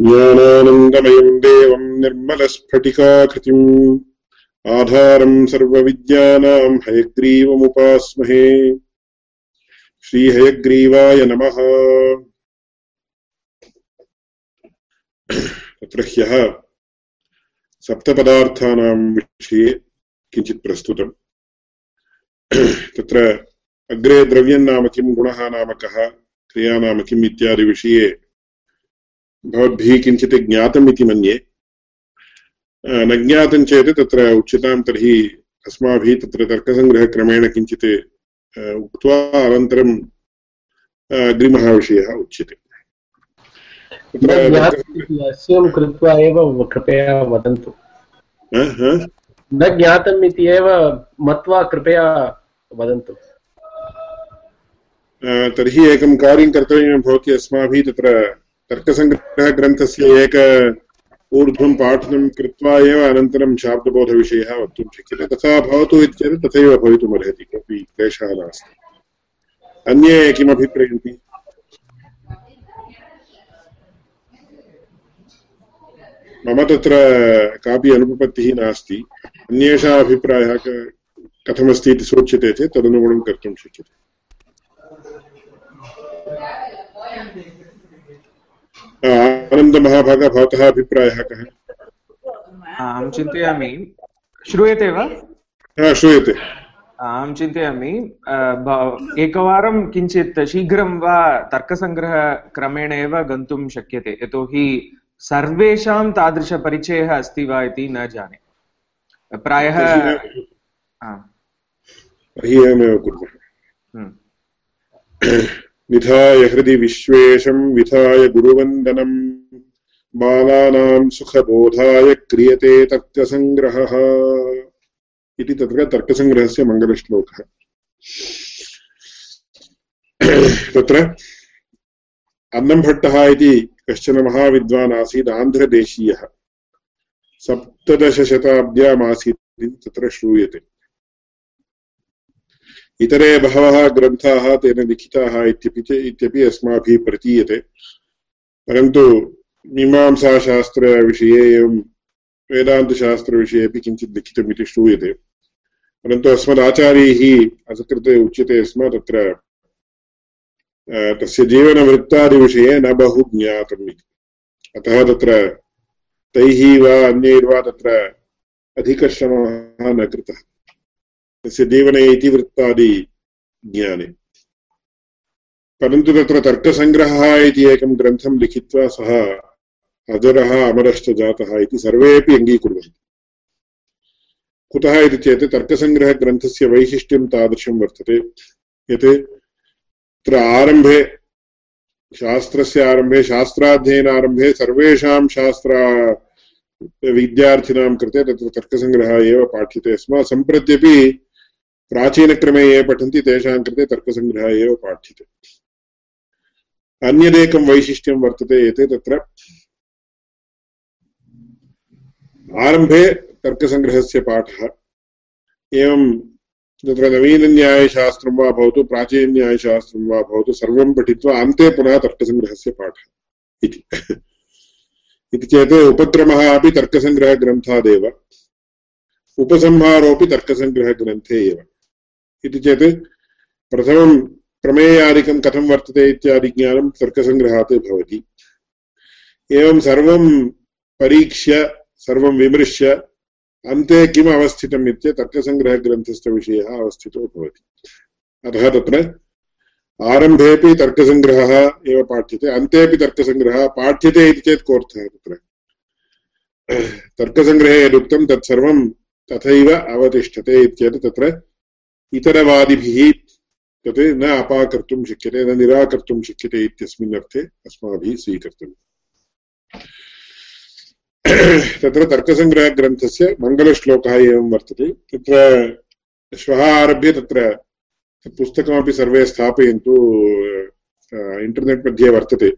ज्ञानानन्दमयम् देवम् निर्मलस्फटिकाकृतिम् आधारम् सर्वविद्यानाम् हयग्रीवमुपास्महे। श्रीहयग्रीवाय नमः। तत्र ह्यः सप्तपदार्थानां विषये किञ्चित् प्रस्तुतम्। तत्र अग्रे द्रव्यं नाम किं, गुणः नाम कः, क्रिया नाम किम् इत्यादिविषये भवद्भिः किञ्चित् ज्ञातम् इति मन्ये न ज्ञातं चेत् तत्र उच्यतां तर्हि अस्माभिः तत्र तर्कसङ्ग्रहक्रमेण किञ्चित् उक्त्वा अनन्तरं अग्रिमः विषयः उच्यते। कृत्वा एव कृपया वदन्तु। न ज्ञातम् इति एव मत्वा कृपया वदन्तु। तर्हि एकं कार्यं कर्तव्यं भवति अस्माभिः तत्र तर्कसङ्ग्रहग्रन्थस्य एक ऊर्ध्वं पाठनं कृत्वा एव अनन्तरं शाब्दबोधविषयः वक्तुं शक्यते। तथा भवतु इत्येतत् तथैव भवितुमर्हति, कोऽपि क्लेशः नास्ति। अन्ये किमभिप्रयन्ति? मम तत्र कापि अनुपपत्तिः नास्ति। अन्येषाम् अभिप्रायः कथमस्ति इति सूच्यते चेत् तदनुगुणं कर्तुं शक्यते। आनन्दमहाभाग भवतः अभिप्रायः कः? अहं चिन्तयामि। श्रूयते वा? श्रूयते। अहं चिन्तयामि एकवारं किञ्चित् शीघ्रं वा तर्कसङ्ग्रहक्रमेण एव गन्तुं शक्यते यतोहि सर्वेषां तादृशपरिचयः अस्ति वा इति न जाने। प्रायः एवमेव कुर्मः। विधाय हृदि विश्वेशम्, विधाय गुरुवन्दनम्। बालानाम् सुखबोधाय क्रियते तर्कसङ्ग्रहः। इति तत्र तर्कसङ्ग्रहस्य मङ्गलश्लोकः। तत्र अन्नम्भट्टः इति कश्चन महाविद्वान् आसीत्, आन्ध्रदेशीयः। सप्तदशशताब्द्यामासीत् इति तत्र श्रूयते। इतरे बहवः ग्रन्थाः तेन लिखिताः इत्यपि इत्यपि अस्माभिः प्रतीयते। परन्तु मीमांसाशास्त्रविषये एवं वेदान्तशास्त्रविषये अपि किञ्चित् लिखितमिति श्रूयते। परन्तु अस्मदाचार्यैः असकृते उच्यते स्म तत्र तस्य जीवनवृत्तादिविषये न बहु ज्ञातम् इति। अतः तत्र तैः वा अन्यैर्वा तत्र अधिकश्रमः न कृतः। तस्य जीवने इतिवृत्तादि ज्ञाने। परन्तु तत्र तर्कसङ्ग्रहः इति एकं ग्रन्थं लिखित्वा सः अजरः अमरश्च जातः इति सर्वेपि अङ्गीकुर्वन्ति। कुतः इति चेत् तर्कसङ्ग्रहग्रन्थस्य वैशिष्ट्यं तादृशं वर्तते। यत् तत्र आरम्भे, शास्त्रस्य आरम्भे शास्त्राध्ययनारम्भे सर्वेषां शास्त्र विद्यार्थिनां कृते तत्र तर्कसङ्ग्रहः एव पाठ्यते। स्म सम्प्रत्यपि प्राचीनक्रमे ये पठन्ति तेषां कृते तर्कसङ्ग्रहः एव पाठ्यते अन्यदेकं वैशिष्ट्यं वर्तते यत् तत्र। आरम्भे तर्कसङ्ग्रहस्य पाठः। एवं तत्र नवीनन्यायशास्त्रं वा भवतु, प्राचीनन्यायशास्त्रं वा भवतु, सर्वं पठित्वा अन्ते पुनः तर्कसङ्ग्रहस्य पाठः इति। इति चेत् उपक्रमः अपि तर्कसङ्ग्रहग्रन्थादेव उपसंहारोऽपि तर्कसङ्ग्रहग्रन्थे एव। इति चेत् प्रथमं प्रमेयादिकं कथं वर्तते इत्यादि ज्ञानं तर्कसङ्ग्रहात् भवति। एवं सर्वं परीक्ष्य, सर्वं विमृश्य, अन्ते किम् अवस्थितम् इत्य तर्कसङ्ग्रहग्रन्थस्य विषयः अवस्थितो भवति। अतः तत्र आरम्भेपि तर्कसङ्ग्रहः एव पाठ्यते अन्तेपि तर्कसङ्ग्रहः पाठ्यते इति चेत् कोऽर्थः तत्र? तर्कसङ्ग्रहे यदुक्तं तत्सर्वं तथैव अवतिष्ठते इत्येतत् तत्र इतरवादिभिः तत् न अपाकर्तुं शक्यते, न निराकर्तुं शक्यते इत्यस्मिन् अर्थे अस्माभिः स्वीकर्तव्यम्। तत्र तर्कसङ्ग्रहग्रन्थस्य मङ्गलश्लोकः एवं वर्तते। तत्र श्वः आरभ्य तत्र पुस्तकमपि सर्वे स्थापयन्तु इण्टर्नेट् मध्ये वर्तते।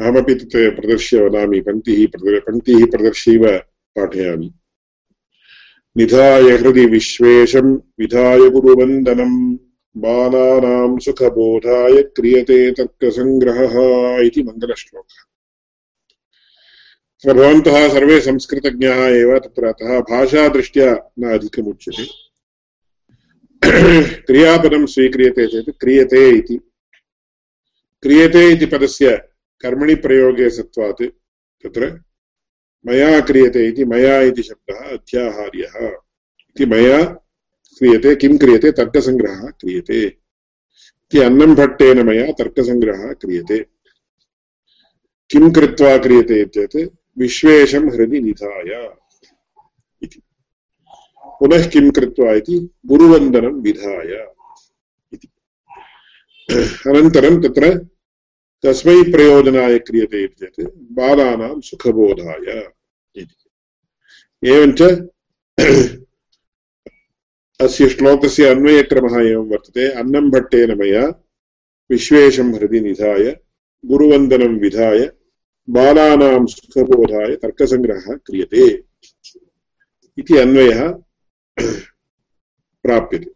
अहमपि तत् प्रदर्श्य वदामि, पङ्क्तिः पङ्क्तिः प्रदर्श्यैव पाठयामि। निधाय हृदि विश्वेशम्, विधाय गुरुवन्दनम्। बालानाम् सुखबोधाय क्रियते तर्कसङ्ग्रहः इति मङ्गलश्लोकः। भवन्तः सर्वे संस्कृतज्ञाः एव, तत्र अतः भाषादृष्ट्या न अधिकमुच्यते। क्रियापदं स्वीक्रियते चेत् क्रियते इति। क्रियते इति पदस्य कर्मणि प्रयोगे सत्त्वात् तत्र मया क्रियते इति, मया इति शब्दः अध्याहार्यः। इति मया क्रियते, किं क्रियते? तर्कसङ्ग्रहः क्रियते। इति अन्नं भट्टेन मया तर्कसङ्ग्रहः क्रियते। किं कृत्वा क्रियते चेत् विश्वेशं हृदि निधाय इति। पुनः किं कृत्वा इति? गुरुवन्दनं विधाय इति। अनन्तरं तत्र कस्मै प्रयोजनाय क्रियते इति चेत् बालानां सुखबोधाय इति एवञ्च अस्य श्लोकस्य अन्वयक्रमः एवं वर्तते अन्नं भट्टेन मया विश्वेशं हृदि निधाय गुरुवन्दनं विधाय बालानां सुखबोधाय तर्कसङ्ग्रहः क्रियते इति अन्वयः प्राप्यते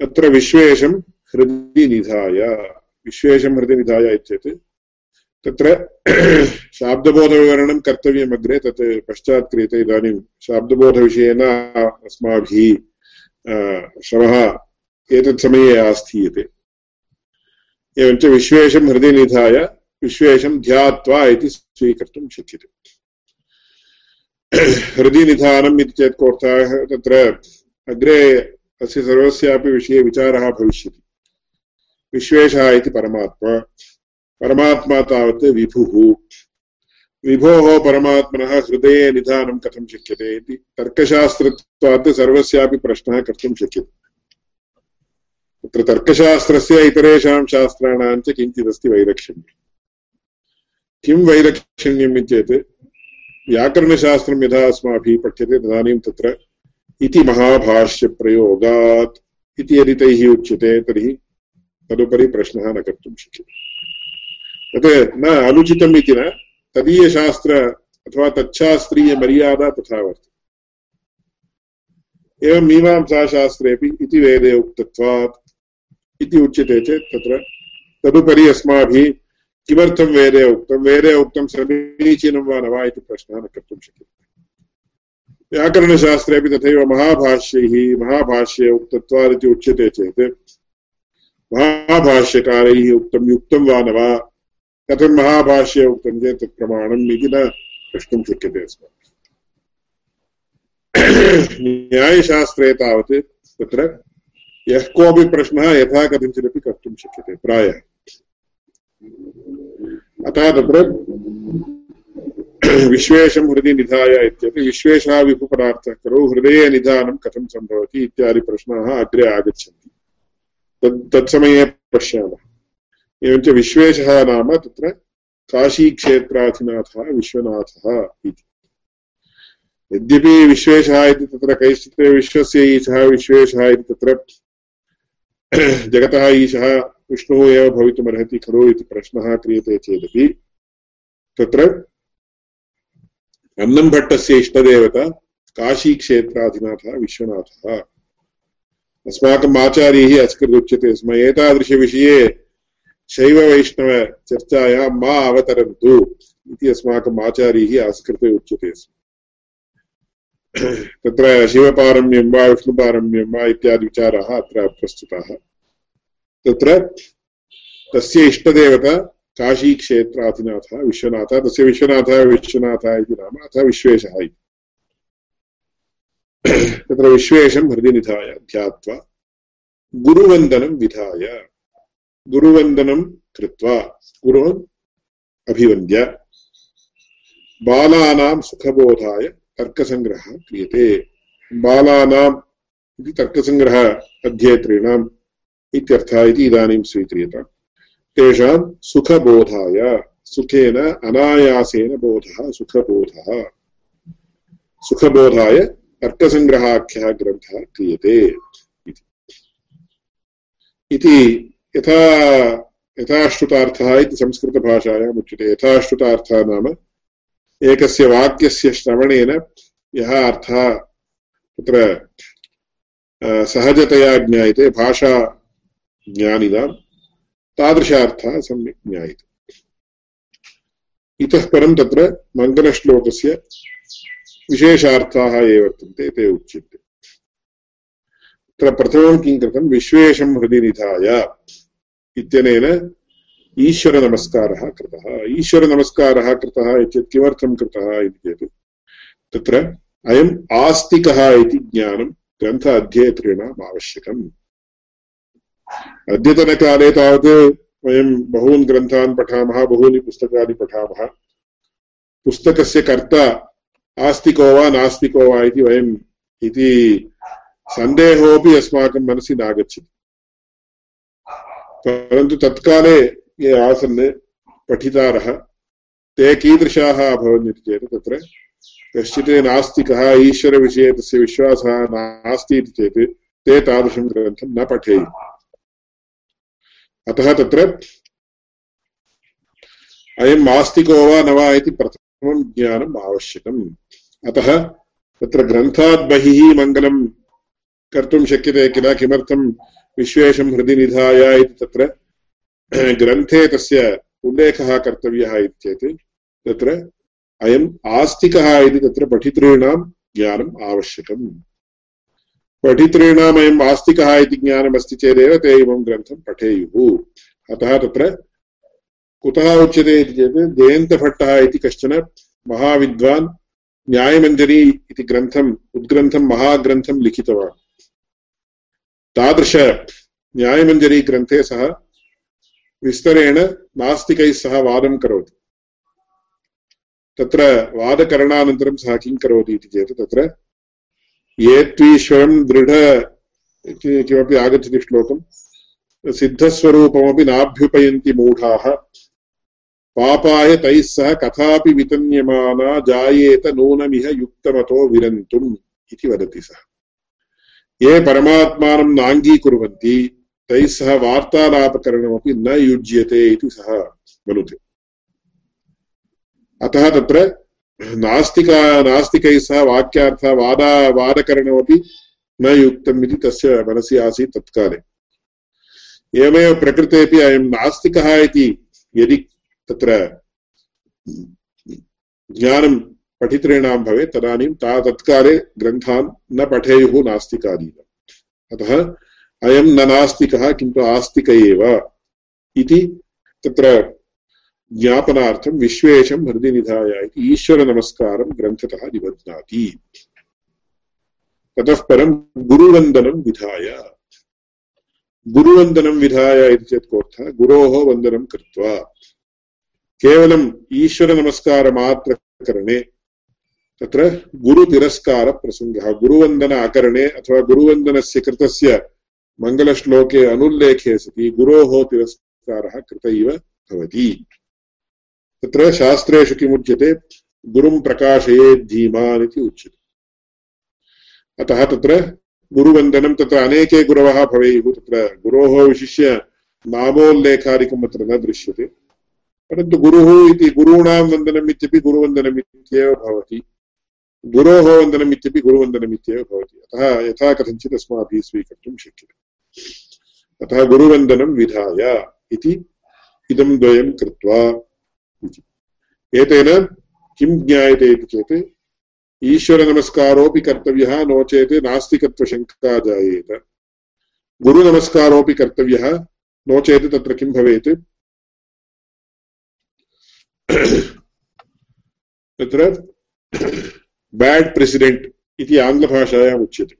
अत्र विश्वेशं हृदि निधाय विश्वेशं हृदि निधाय इत्येतत् तत्र शाब्दबोधविवरणं कर्तव्यम् अग्रे तत् पश्चात् क्रियते इदानीं शाब्दबोधविषयेन अस्माभिः श्रमः एतत् समये आस्थीयते एवञ्च विश्वेशं हृदि निधाय विश्वेशं ध्यात्वा इति स्वीकर्तुं शक्यते हृदि निधानम् इति चेत् कोऽर्थः तत्र अग्रे अस्य सर्वस्यापि विषये विचारः भविष्यति विश्वेशः इति परमात्मा। परमात्मा तावत् विभुः। विभोः परमात्मनः हृदये निधानं कथं शक्यते इति तर्कशास्त्रत्वात् सर्वस्यापि प्रश्नः कर्तुं शक्यते। तत्र तर्कशास्त्रस्य इतरेषां शास्त्राणां च किञ्चिदस्ति वैलक्षण्यं किं वैलक्षण्यम् चेत् व्याकरणशास्त्रं यदा अस्माभिः पठ्यते, तदानीं तत्र इति महाभाष्यप्रयोगात् इति यदि तैः उच्यते, तर्हि तदुपरि प्रश्नः न कर्तुं शक्यते तत् न अनुचितम् इति न तदीयशास्त्र अथवा तच्छास्त्रीयमर्यादा तथा वर्तते एवं मीमांसाशास्त्रेपि इति वेदे उक्तत्वात् इति उच्यते चेत् तत्र तदुपरि अस्माभिः किमर्थं वेदे उक्तं वेदे उक्तं समीचीनं वा न वा इति प्रश्नः न कर्तुं शक्यते व्याकरणशास्त्रेपि तथैव महाभाष्यैः महाभाष्ये उक्तत्वादिति उच्यते चेत् महाभाष्यकारैः उक्तं युक्तं वा न वा? कथं महाभाष्ये उक्तं चेत् तत् प्रमाणम् इति न प्रष्टुं शक्यते न्यायशास्त्रे तावत् तत्र यः कोऽपि प्रश्नः यथा कथञ्चिदपि कर्तुं शक्यते, प्रायः। अतः तत्र विश्वेशं हृदि निधाय इत्यपि विश्वेशः विपुपदार्थः खलु हृदये सम्भवति इत्यादि प्रश्नाः अग्रे आगच्छन्ति। तत्, तत्समये पश्यामः। एवञ्च विश्वेशः नाम तत्र काशीक्षेत्राधिनाथः विश्वनाथः इति। यद्यपि विश्वेशः इति तत्र कैश्चित् विश्वस्य ईशः, विश्वेशः इति तत्र जगतः ईशः, विष्णुः एव भवितुमर्हति खलु इति प्रश्नः क्रियते चेदपि। तत्र अन्नम्भट्टस्य इष्टदेवता काशीक्षेत्राधिनाथः विश्वनाथः। अस्माकम् आचार्यैः अस्कृत् उच्यते स्म एतादृशविषये शैववैष्णवचर्चायां मा अवतरन्तु इति अस्माकम् आचार्यैः आस्कृते उच्यते स्म। तत्र शिवपारम्यं वा विष्णुपारम्यं वा इत्यादि विचाराः अत्र प्रस्तुताः। तत्र तस्य इष्टदेवता काशीक्षेत्राधिनाथः विश्वनाथः, तस्य विश्वनाथः विश्वनाथः इति नाम अतः विश्वेशः इति। तत्र विश्वेशं हृदि निधाय ध्यात्वा गुरुवन्दनं विधाय। गुरुवन्दनं कृत्वा गुरुन् अभिवन्द्य। बालानां सुखबोधाय तर्कसङ्ग्रहः क्रियते। बालानाम् इति तर्कसङ्ग्रह अध्येतॄणाम् इत्यर्थः इति इदानीं स्वीक्रियताम् तेषां सुखबोधाय, सुखेन अनायासेन बोधः, सुखबोधः। सुखबोधाय तर्कसङ्ग्रहाख्यः ग्रन्थः क्रियते इति। यथा यथाश्रुतार्थः इति संस्कृतभाषायाम् उच्यते। यथाश्रुतार्थः नाम एकस्य वाक्यस्य श्रवणेन यः अर्थः तत्र सहजतया ज्ञायते, भाषा ज्ञानिनां, तादृशार्थः सम्यक् ज्ञायते। इतः परं तत्र मङ्गलश्लोकस्य विशेषार्थाः ये वर्तन्ते, ते उच्यन्ते। तत्र प्रथमं किं कृतं? विश्वेशं हृदि निधाय इत्यनेन ईश्वरनमस्कारः कृतः। ईश्वरनमस्कारः कृतः चेत् किमर्थं कृतः इति चेत्, तत्र अयम् आस्तिकः इति ज्ञानं ग्रन्थ अध्येतॄणाम् आवश्यकम्। अद्यतनकाले तावत् वयं बहून् ग्रन्थान् पठामः, बहूनि पुस्तकानि पठामः। पुस्तकस्य कर्ता आस्तिको वा नास्तिको वा इति वयम् इति सन्देहोऽपि अस्माकं मनसि नागच्छति। परन्तु तत्काले ये आसन् पठितारः, ते कीदृशाः अभवन् इति चेत् तत्र कश्चित् नास्तिकः ईश्वरविषये तस्य विश्वासः नास्ति इति चेत् ते तादृशं ग्रन्थं न पठेयुः। अतः तत्र अयम् आस्तिको वा न वा इति प्रथमं ज्ञानम् आवश्यकम्। अतः तत्र ग्रन्थात् बहिः मङ्गलं कर्तुं शक्यते किल किमर्थं विश्वेशं हृदि निधाय इति तत्र, ग्रन्थे तस्य उल्लेखः कर्तव्यः इति चेत् तत्र अयम् आस्तिकः इति तत्र पठितॄणां ज्ञानम् आवश्यकम्। पठितॄणाम् अयम् आस्तिकः इति ज्ञानमस्ति चेदेव ते इमं ग्रन्थं पठेयुः। अतः तत्र कुतः उच्यते इति चेत् जयन्तभट्टः इति कश्चन महाविद्वान् न्यायमञ्जरी इति ग्रन्थम् उद्ग्रन्थं महाग्रन्थं लिखितवान्। तादृश न्यायमञ्जरी सः विस्तरेण नास्तिकैः सह वादं करोति। तत्र वादकरणानन्तरं सः किं करोति इति चेत् तत्र ये त्वीश्वरं दृढ किमपि आगच्छति श्लोकं, सिद्धस्वरूपमपि नाभ्युपयन्ति मूढाः। पापाय तैः सह कथापि वितन्यमाना जायेत नूनमिह युक्तमतो विरन्तुम् इति वदति सः। ये परमात्मानं नाङ्गीकुर्वन्ति, तैः सह वार्तालापकरणमपि न युज्यते इति सः वदति। अतः तत्र नास्तिका, नास्तिकैः सह वाक्यार्थः, वादा, वादकरणमपि न युक्तम् इति तस्य मनसि आसीत् तत्काले। एवमेव प्रकृतेपि अयं नास्तिकः इति यदि तत्र ज्ञानं पठितॄणां भवेत्, तदानीं ता तत्काले ग्रन्थान् न पठेयुः नास्तिकादीनाम् अतः अयं न नास्तिकः, किन्तु आस्तिक एव इति तत्र ज्ञापनार्थं विश्वेशं हृदि निधाय इति ईश्वरनमस्कारं ग्रन्थतः निबध्नाति। ततः परं गुरुवन्दनं विधाय। गुरुवन्दनं विधाय इति चेत् कोऽर्थः? गुरोः वन्दनं कृत्वा। केवलम् ईश्वरनमस्कारमात्रकरणे, तत्र गुरुतिरस्कारप्रसङ्गः गुरुवन्दन अकरणे अथवा गुरुवन्दनस्य कृतस्य मङ्गलश्लोके अनुल्लेखे सति गुरोः तिरस्कारः कृत इव भवति। तत्र शास्त्रेषु किमुच्यते, गुरुं प्रकाशयेत् धीमान् इति उच्यते। अतः तत्र गुरुवन्दनं, तत्र अनेके गुरवः भवेयुः, तत्र गुरोः विशिष्य नामोल्लेखादिकम् अत्र न दृश्यते। परन्तु गुरुः इति गुरूणां वन्दनम् इत्यपि गुरुवन्दनम् इत्येव भवति। गुरोः वन्दनम् इत्यपि गुरुवन्दनम् इत्येव भवति। अतः यथा कथञ्चित् अस्माभिः स्वीकर्तुं शक्यते। अतः गुरुवन्दनं विधाय इति इदं द्वयं कृत्वा एतेन किं ज्ञायते इति चेत् ईश्वरनमस्कारोऽपि कर्तव्यः, नो चेत् नास्तिकत्वशङ्का जायेत गुरुनमस्कारोऽपि कर्तव्यः, नो चेत् तत्र किं भवेत्? तत्र बेड् प्रेसिडेण्ट् इति आङ्ग्लभाषायाम् उच्यते।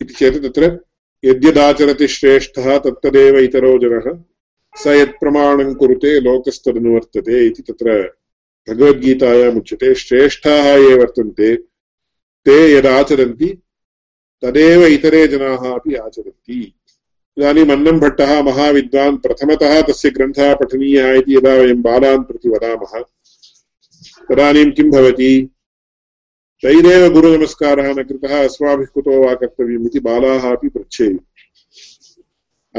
इति चेत् तत्र यद्यदाचरति श्रेष्ठः तत्तदेव इतरो जनः, स यत्प्रमाणं कुरुते लोकस्तदनुवर्तते इति तत्र भगवद्गीतायाम् उच्यते। श्रेष्ठाः ये वर्तन्ते, ते यदाचरन्ति, तदेव इतरे जनाः अपि आचरन्ति। इदानीम् अन्नं भट्टः महाविद्वान् प्रथमतः तस्य ग्रन्थः पठनीयः इति यदा वयं बालान् प्रति वदामः। तदानीं किं भवति? तैरेव गुरुनमस्कारः न कृतः अस्माभिः कुतो वा कर्तव्यम् इति बालाः अपि पृच्छेयुः।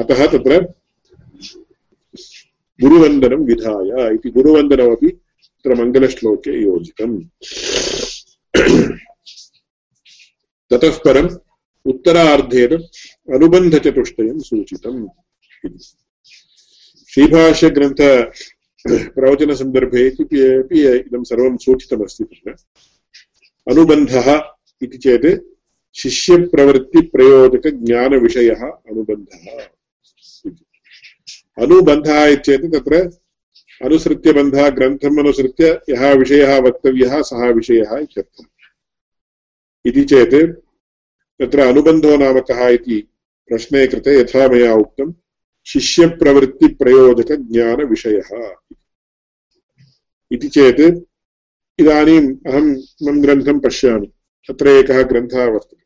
अतः तत्र गुरुवन्दनं विधाय इति गुरुवन्दनमपि तत्र मङ्गलश्लोके योजितम्। ततः परम् उत्तरार्धेन अनुबन्धचतुष्टयं सूचितम् श्रीभाष्यग्रन्थ प्रवचनसन्दर्भे अपि इदं सर्वं सूचितमस्ति तत्र। अनुबन्धः इति चेत् शिष्यप्रवृत्तिप्रयोजकज्ञानविषयः अनुबन्धः अनुबन्धः इत्येतत् तत्र अनुसृत्य बन्धः ग्रन्थम् अनुसृत्य यः विषयः वक्तव्यः, सः विषयः इति चेत् तत्र अनुबन्धो नाम कः इति प्रश्ने कृते यथा मया उक्तं शिष्यप्रवृत्तिप्रयोजकज्ञानविषयः। इति चेत् इदानीम् अहं मम ग्रन्थं पश्यामि। तत्र एकः ग्रन्थः वर्तते।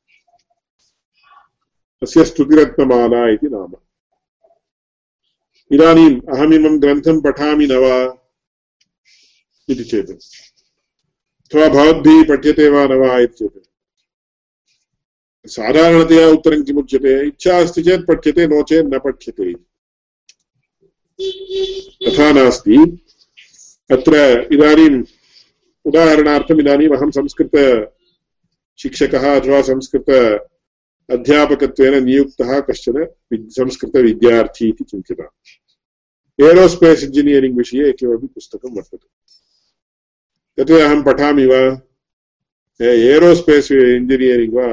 तस्य स्तुतिरत्नमाला इति नाम। इदानीम् अहमिमं ग्रन्थं पठामि न वा? इति चेत्। अथवा भवद्भिः पठ्यते वा न वा इति साधारणतया उत्तरं किमुच्यते इच्छा अस्ति चेत् पठ्यते नो चेत् न पठ्यते तथा नास्ति अत्र इदानीम् उदाहरणार्थम् इदानीम् अहं संस्कृतशिक्षकः अथवा संस्कृत अध्यापकत्वेन नियुक्तः कश्चन संस्कृतविद्यार्थी इति चिन्त्यताम् एरोस्पेस् इञ्जिनियरिङ्ग् विषये किमपि पुस्तकं वर्तते तत् अहं पठामि वा एरोस्पेस् इञ्जिनियरिङ्ग् वा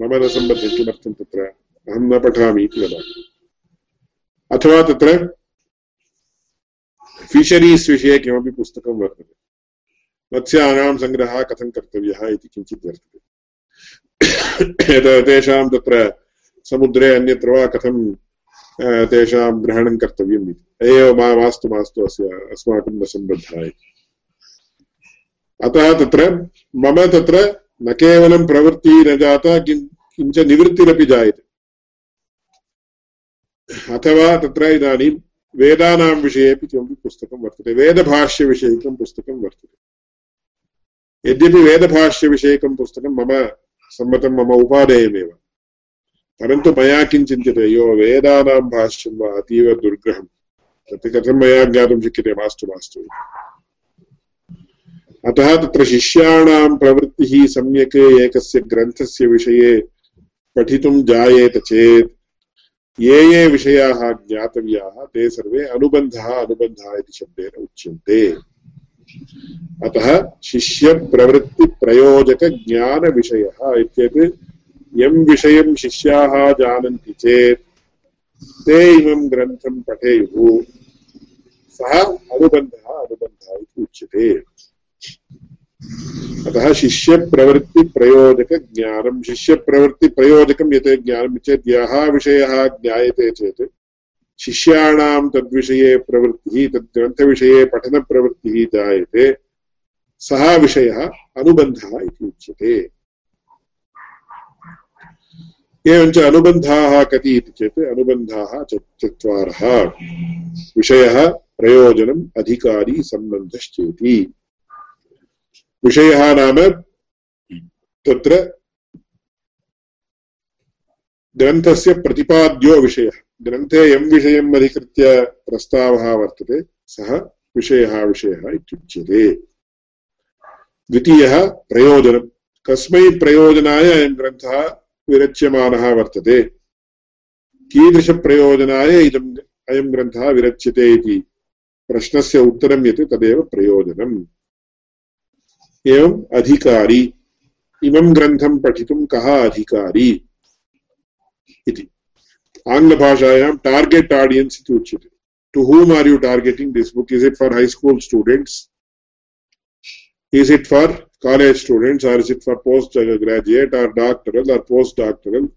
मम न सम्बद्धं किमर्थं तत्र। अहं न पठामि इति वदामि। अथवा तत्र फिशरीस् विषये किमपि पुस्तकं वर्तते। मत्स्यानां सङ्ग्रहः कथं कर्तव्यः इति किञ्चित् वर्तते। तेषां तत्र समुद्रे अन्यत्र वा कथं तेषां ग्रहणं कर्तव्यम् इति। एव मा, मास्तु मास्तु अस्य अस्माकं न सम्बद्धः इति अतः तत्र मम तत्र न केवलं प्रवृत्तिः न जाता किञ्च निवृत्तिरपि जायते। अथवा तत्र इदानीं वेदानां विषयेपि किमपि पुस्तकं वर्तते। वेदभाष्यविषयकं पुस्तकं वर्तते। यद्यपि वेदभाष्यविषयकं पुस्तकं मम सम्मतं मम उपादेयमेव। परन्तु मया किं चिन्त्यते? यो वेदानां भाष्यं वा अतीव दुर्ग्रहं। तत् कथं मया ज्ञातुं शक्यते? मास्तु मास्तु। अतः तत्र शिष्याणां प्रवृत्तिः सम्यक् एकस्य ग्रन्थस्य विषये पठितुं जायेत चेत् ये ये विषयाः ज्ञातव्याः ते सर्वे अनुबन्धः अनुबन्धः इति शब्देन उच्यन्ते। अतः शिष्यप्रवृत्तिप्रयोजकज्ञानविषयः इत्येतत् यं विषयं शिष्याः जानन्ति चेत् ते इमं ग्रन्थं पठेयुः। सः अनुबन्धः अनुबन्धः इति उच्यते। अतः शिष्यप्रवृत्तिप्रयोजकज्ञानं शिष्यप्रवृत्तिप्रयोजकं यत् ज्ञानं चेत् यः विषयः ज्ञायते चेत् शिष्याणां तद्विषये प्रवृत्तिः, तद्ग्रन्थविषये पठनप्रवृत्तिः जायते। सः विषयः अनुबन्धः इति उच्यते। एवञ्च अनुबन्धाः कति इति चेत् अनुबन्धाः चत्वारः। विषयः प्रयोजनम् अधिकारी सम्बन्धश्चेति। विषयः नाम तत्र ग्रन्थस्य प्रतिपाद्यो विषयः। ग्रन्थे यं विषयम् अधिकृत्य प्रस्तावः वर्तते, सः विषयः विषयः इत्युच्यते। द्वितीयः प्रयोजनं। कस्मै प्रयोजनाय अयं ग्रन्थः विरच्यमानः वर्तते। कीदृशप्रयोजनाय इदम् अयं ग्रन्थः विरच्यते इति प्रश्नस्य उत्तरं यत् तदेव प्रयोजनम्। एवम् अधिकारी। इमं ग्रन्थं पठितुं कः अधिकारी? इति। आङ्ग्लभाषायां टार्गेट् आडियन्स् इति उच्यते। To whom are you targeting this book is it for high school students is it for college students or is it for postgraduate or doctoral or postdoctoral?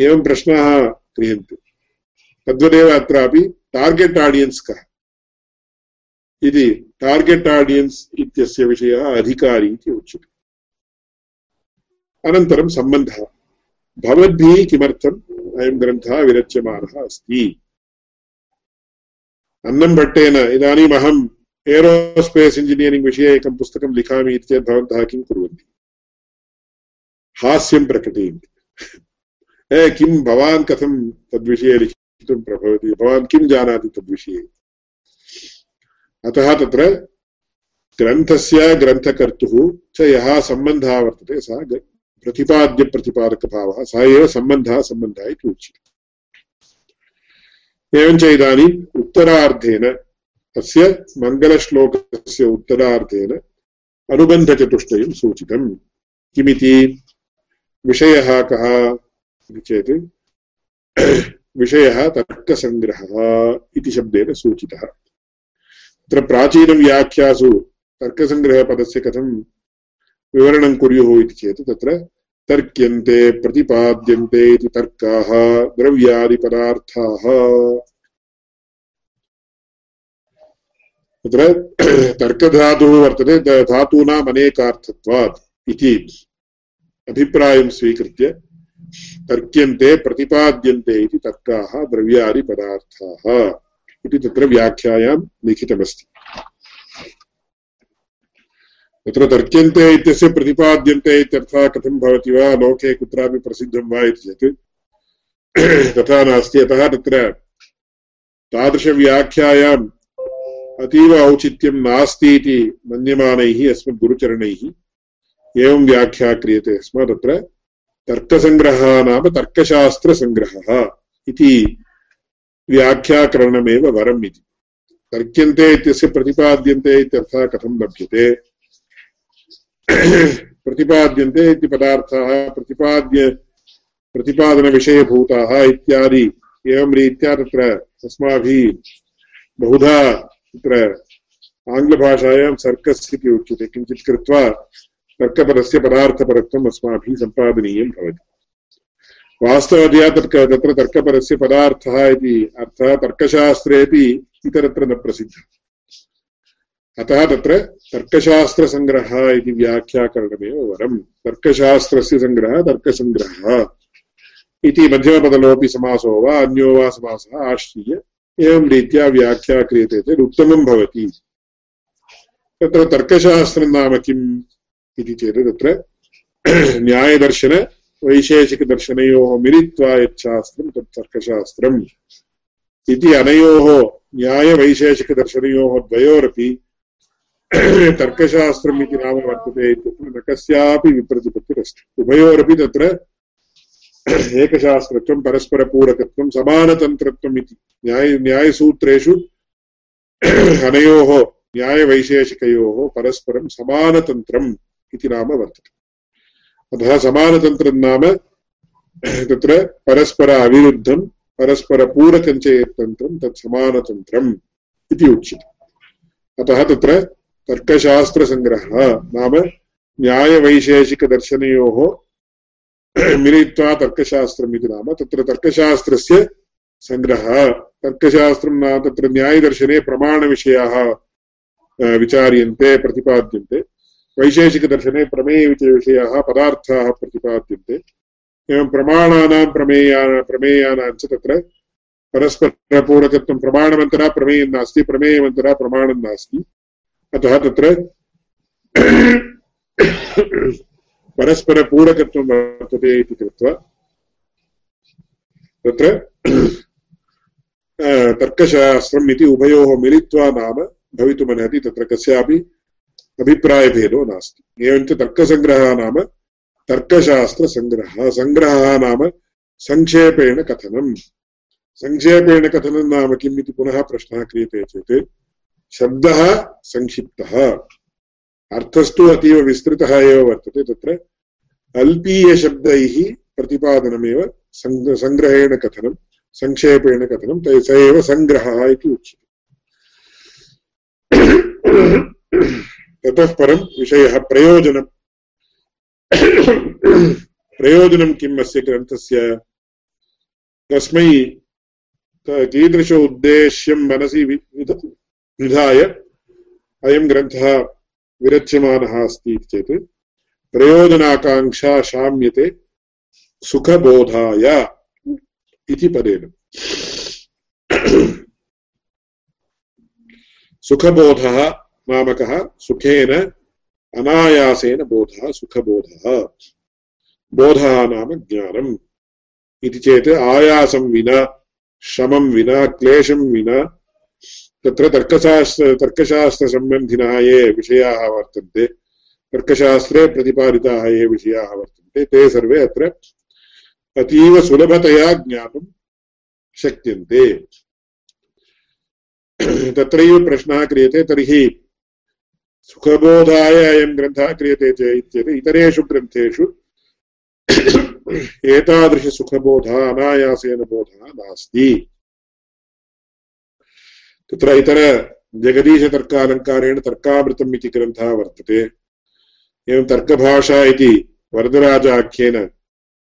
एवं प्रश्नाः क्रियन्ते। तद्वदेव अत्रापि टार्गेट् आडियन्स् कः? इति टार्गेट् आडियन्स् इत्यस्य विषयः अधिकारी इति उच्यते। अनन्तरं सम्बन्धः। भवद्भिः किमर्थम् अयं ग्रन्थः विरच्यमानः अस्ति? अन्नं भट्टेन इदानीम् अहम् एरोस्पेस् इञ्जिनियरिङ्ग् विषये एकं पुस्तकं लिखामि इति चेत् भवन्तः किं कुर्वन्ति? हास्यं प्रकटयन्ति। ए, किं, भवान् कथं तद्विषये लिखितुं प्रभवति? भवान् किं जानाति तद्विषये? अतः तत्र ग्रन्थस्य ग्रन्थकर्तुः च यः सम्बन्धः वर्तते, सः प्रतिपाद्यप्रतिपादकभावः, सः एव सम्बन्धः सम्बन्धः इति उच्यते। एवञ्च इदानीम् उत्तरार्धेन तस्य मङ्गलश्लोकस्य उत्तरार्धेन अनुबन्धचतुष्टयं सूचितम्। किमिति? विषयः कः? इति चेत् विषयः तर्कसङ्ग्रहः इति शब्देन सूचितः। तत्र प्राचीनव्याख्यासु तर्कसङ्ग्रहपदस्य कथं विवरणं कुर्युः इति चेत् तत्र तर्क्यन्ते, प्रतिपाद्यन्ते इति तर्काः, द्रव्यादिपदार्थाः। तत्र तर्कधातुः वर्तते धातूनाम् अनेकार्थत्वात् इति अभिप्रायं स्वीकृत्य तर्क्यन्ते, प्रतिपाद्यन्ते इति तर्काः, द्रव्यादिपदार्थाः। इति तत्र व्याख्यायां लिखितमस्ति। तत्र तर्क्यन्ते इत्यस्य प्रतिपाद्यन्ते इत्यर्थः कथं भवति वा, लोके कुत्रापि प्रसिद्धं वा इति चेत्, तथा नास्ति। अतः तत्र तादृशव्याख्यायाम् अतीव औचित्यं नास्ति इति मन्यमानैः अस्मद्गुरुचरणैः एवं व्याख्या क्रियते स्म तत्र तर्कसङ्ग्रहः नाम तर्कशास्त्रसङ्ग्रहः इति व्याख्याकरणमेव वरम् इति तर्क्यन्ते इत्यस्य प्रतिपाद्यन्ते इत्यर्थः कथं लभ्यते? प्रतिपाद्यन्ते इति पदार्थाः, प्रतिपाद्य, प्रतिपादनविषयभूताः इत्यादि। एवं रीत्या तत्र अस्माभिः बहुधा तत्र आङ्ग्लभाषायां सर्कस् इति उच्यते। किञ्चित् कृत्वा तर्कपदस्य पदार्थपरत्वम् अस्माभिः सम्पादनीयं भवति। वास्तवतया तर्क तत्र तर्कपदस्य पदार्थः इति अर्थः तर्कशास्त्रेपि इतरत्र न प्रसिद्धः। अतः तत्र तर्कशास्त्रसङ्ग्रहः इति व्याख्याकरणमेव वरम् तर्कशास्त्रस्य सङ्ग्रहः तर्कसङ्ग्रहः इति मध्यमपदलोपि समासो वा अन्यो वा समासः आश्रीय एवं रीत्या व्याख्या क्रियते चेत् उत्तमं भवति। तत्र तर्कशास्त्रं नाम किम् इति चेत् तत्र न्यायदर्शनवैशेषिकदर्शनयोः मिलित्वा यच्छास्त्रं तत् तर्कशास्त्रम् इति अनयोः न्यायवैशेषिकदर्शनयोः द्वयोरपि तर्कशास्त्रम् इति नाम वर्तते इत्यत्र न कस्यापि विप्रतिपत्तिरस्ति। उभयोरपि तत्र एकशास्त्रत्वं, परस्परपूरकत्वं, समानतन्त्रत्वम् इति। न्याय, न्यायसूत्रेषु अनयोः न्यायवैशेषिकयोः परस्परं समानतन्त्रम् इति नाम वर्तते। अतः समानतन्त्रं नाम तत्र परस्पर अविरुद्धं परस्परपूरकञ्च यत्तन्त्रं तत् समानतन्त्रम् इति उच्यते। अतः तत्र तर्कशास्त्रसङ्ग्रहः नाम न्यायवैशेषिकदर्शनयोः मिलित्वा तर्कशास्त्रम् इति नाम तत्र तर्कशास्त्रस्य सङ्ग्रहः। तर्कशास्त्रं नाम तत्र न्यायदर्शने प्रमाणविषयाः विचार्यन्ते, प्रतिपाद्यन्ते। वैशेषिकदर्शने प्रमेयविषयाः पदार्थाः प्रतिपाद्यन्ते। एवं प्रमाणानां प्रमेया प्रमेयानां च तत्र परस्परपूरकत्वं प्रमाणमन्तरा प्रमेयं नास्ति प्रमेयमन्तरा प्रमाणं नास्ति। अतः तत्र परस्परपूरकत्वं वर्तते इति कृत्वा तत्र तर्कशास्त्रम् इति उभयोः मिलित्वा नाम भवितुमर्हति। तत्र कस्यापि अभिप्रायभेदो नास्ति। एवञ्च तर्कसङ्ग्रहः नाम तर्कशास्त्रसङ्ग्रहः सङ्ग्रहः नाम सङ्क्षेपेण कथनम्। सङ्क्षेपेण कथनं नाम किम् इति पुनः प्रश्नः क्रियते चेत् शब्दः संक्षिप्तः। अर्थस्तु अतीव विस्तृतः एव वर्तते तत्र। अल्पीयशब्दैः प्रतिपादनमेव सङ्ग्रहेण कथनं सङ्क्षेपेण कथनं स एव सङ्ग्रहः इति उच्यते। ततः परं विषयः प्रयोजनम् प्रयोजनं किम् अस्य ग्रन्थस्य? तस्मै कीदृश उद्देश्यं मनसि विधाय अयं ग्रन्थः विरच्यमानः अस्ति इति चेत्, प्रयोजनाकाङ्क्षा शाम्यते, सुखबोधाय इति पदेन। सुखबोधः नाम कः सुखेन अनायासेन बोधः, सुखबोधः। बोधः नाम ज्ञानम्। इति चेत् आयासं विना श्रमं विना, क्लेशं विना, तत्र तर्कशास्त्र, तर्कशास्त्रसम्बन्धिनः ये विषयाः वर्तन्ते, तर्कशास्त्रे प्रतिपादिताः ये विषयाः वर्तन्ते, ते सर्वे अत्र अतीव सुलभतया ज्ञातुं शक्यन्ते। तत्रैव प्रश्नः क्रियते, तर्हि सुखबोधाय अयं ग्रन्थः क्रियते चेत् इतरेषु ग्रन्थेषु एतादृशसुखबोधः अनायासेन बोधः नास्ति। तत्र इतर जगदीशतर्कालङ्कारेण तर्कामृतम् इति ग्रन्थः वर्तते। एवं तर्कभाषा इति वरदराजाख्येन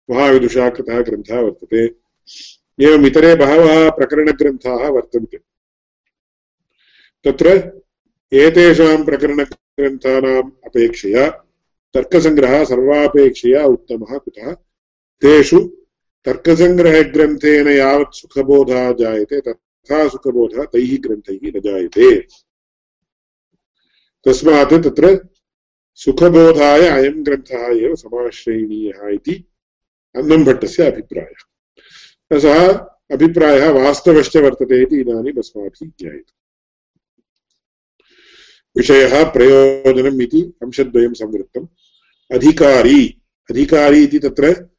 महाविदुषा कृतः ग्रन्थः वर्तते। एवम् इतरे बहवः प्रकरणग्रन्थाः वर्तन्ते। तत्र एतेषां प्रकरणग्रन्थानाम् अपेक्षया तर्कसङ्ग्रहः सर्वापेक्षया उत्तमः कुतः? तेषु तर्कसङ्ग्रहग्रन्थेन यावत् सुखबोधः जायते, तथा सुखबोधः तैः ग्रन्थैः न जायते। तस्मात् तत्र सुखबोधाय अयं ग्रन्थः एव समाश्रयणीयः इति अन्नम्भट्टस्य अभिप्रायः। सः अभिप्रायः वास्तवश्च वर्तते इति इदानीम् अस्माभिः ज्ञायते। विषयः प्रयोजनम् इति अंशद्वयं संवृत्तम्। अधिकारी अधिकारी इति तत्र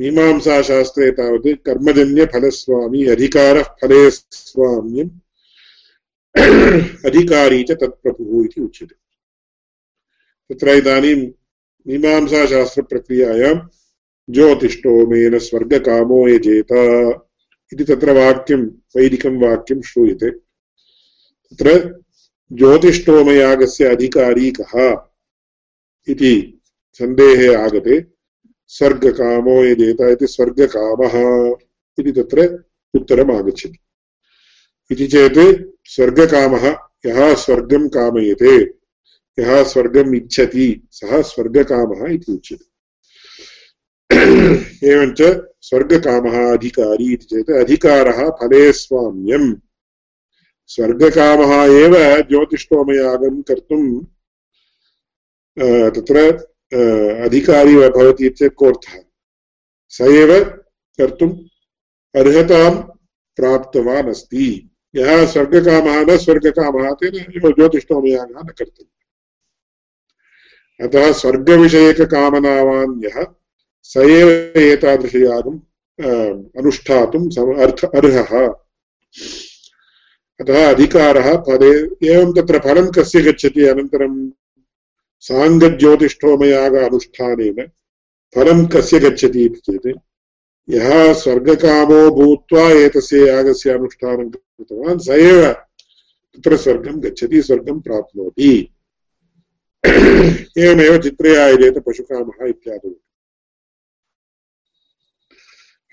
मीमांसाशास्त्रे तावत् कर्मजन्यफलस्वामी अधिकारः फले स्वाम्यम् अधिकारी च तत्प्रभुः इति उच्यते। तत्र इदानीं मीमांसाशास्त्रप्रक्रियायां ज्योतिष्टोमेन स्वर्गकामो यजेत इति तत्र वाक्यं, वैदिकं वाक्यं श्रूयते। तत्र ज्योतिष्टोमयागस्य अधिकारी कः इति सन्देहे आगते, स्वर्गकामो यदेत इति स्वर्गकामः इति तत्र उत्तरम् आगच्छति इति चेत् स्वर्गकामः, यः स्वर्गं कामयते, यः स्वर्गम् इच्छति, सः स्वर्गकामः इति उच्यते। एवञ्च स्वर्गकामः अधिकारी इति चेत् अधिकारः फले स्वाम्यम्। स्वर्गकामः एव ज्योतिष्टोमयागं कर्तुं तत्र अधिकारी भवति चेत् कोऽर्थः? स एव कर्तुम् अर्हतां प्राप्तवान् अस्ति। यः स्वर्गकामः न स्वर्गकामः, तेन ज्योतिष्टोमयागः न कर्तव्यः। अतः स्वर्गविषयककामनावान् यः, स एव एतादृशयागम् अनुष्ठातुम् अर्थ अर्हः। अतः अधिकारः फले एवं तत्र फलं कस्य गच्छति? अनन्तरं साङ्गज्योतिष्ठोमयाग अनुष्ठानेन फलं कस्य गच्छति इति चेत्, यः स्वर्गकामो भूत्वा एतस्य यागस्य अनुष्ठानं कृतवान्, स एव तत्र स्वर्गं गच्छति, स्वर्गं प्राप्नोति। एवमेव चित्रे आयुधेत पशुकामः इत्यादि।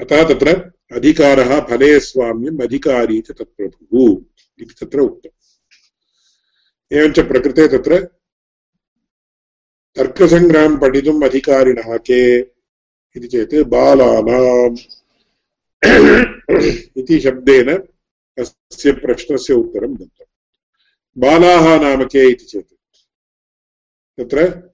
अतः तत्र अधिकारः फले स्वाम्यम् अधिकारी च तत्प्रभुः इति तत्र उक्तम् एवञ्च प्रकृते तत्र तर्कसङ्ग्रहं पठितुम् अधिकारिणः के इति चेत् बालानाम् इति शब्देन अस्य प्रश्नस्य उत्तरं दत्तम् बालाः नाम के इति चेत्? तत्र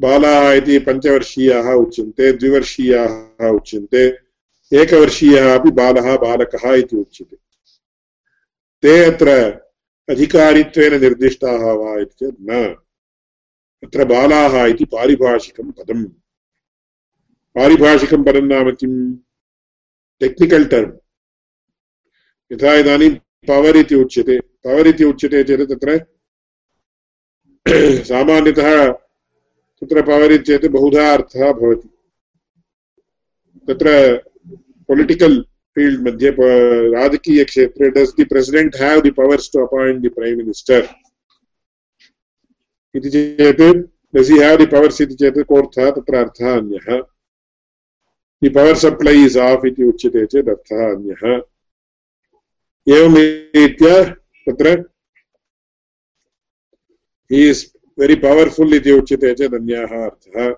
बालाः इति पञ्चवर्षीयाः उच्यन्ते, द्विवर्षीयाः उच्यन्ते। एकवर्षीयः अपि बालः बालकः इति उच्यते। ते अत्र अधिकारित्वेन निर्दिष्टाः वा इति चेत् न। तत्र बालाः इति पारिभाषिकं पदम्। पारिभाषिकं पदं नाम किम्? टेक्निकल् टर्म् यथा इदानीं पवर् इति उच्यते। पवर् इति उच्यते चेत् तत्र सामान्यतः तत्र पवर् इत्येतत् बहुधा अर्थः भवति। तत्र पोलिटिकल् field मध्ये राजकीयक्षेत्रे does the president have the powers to appoint the prime minister इति चेत् डस् हि हेव् दि पवर्स् इति चेत् कोऽर्थः तत्र अर्थः अन्यः the power supply is off इति उच्यते चेत् अर्थः अन्यः एवं रीत्या तत्र हि इस् वेरि पवर्फुल् इति उच्यते चेत् अन्यः अर्थः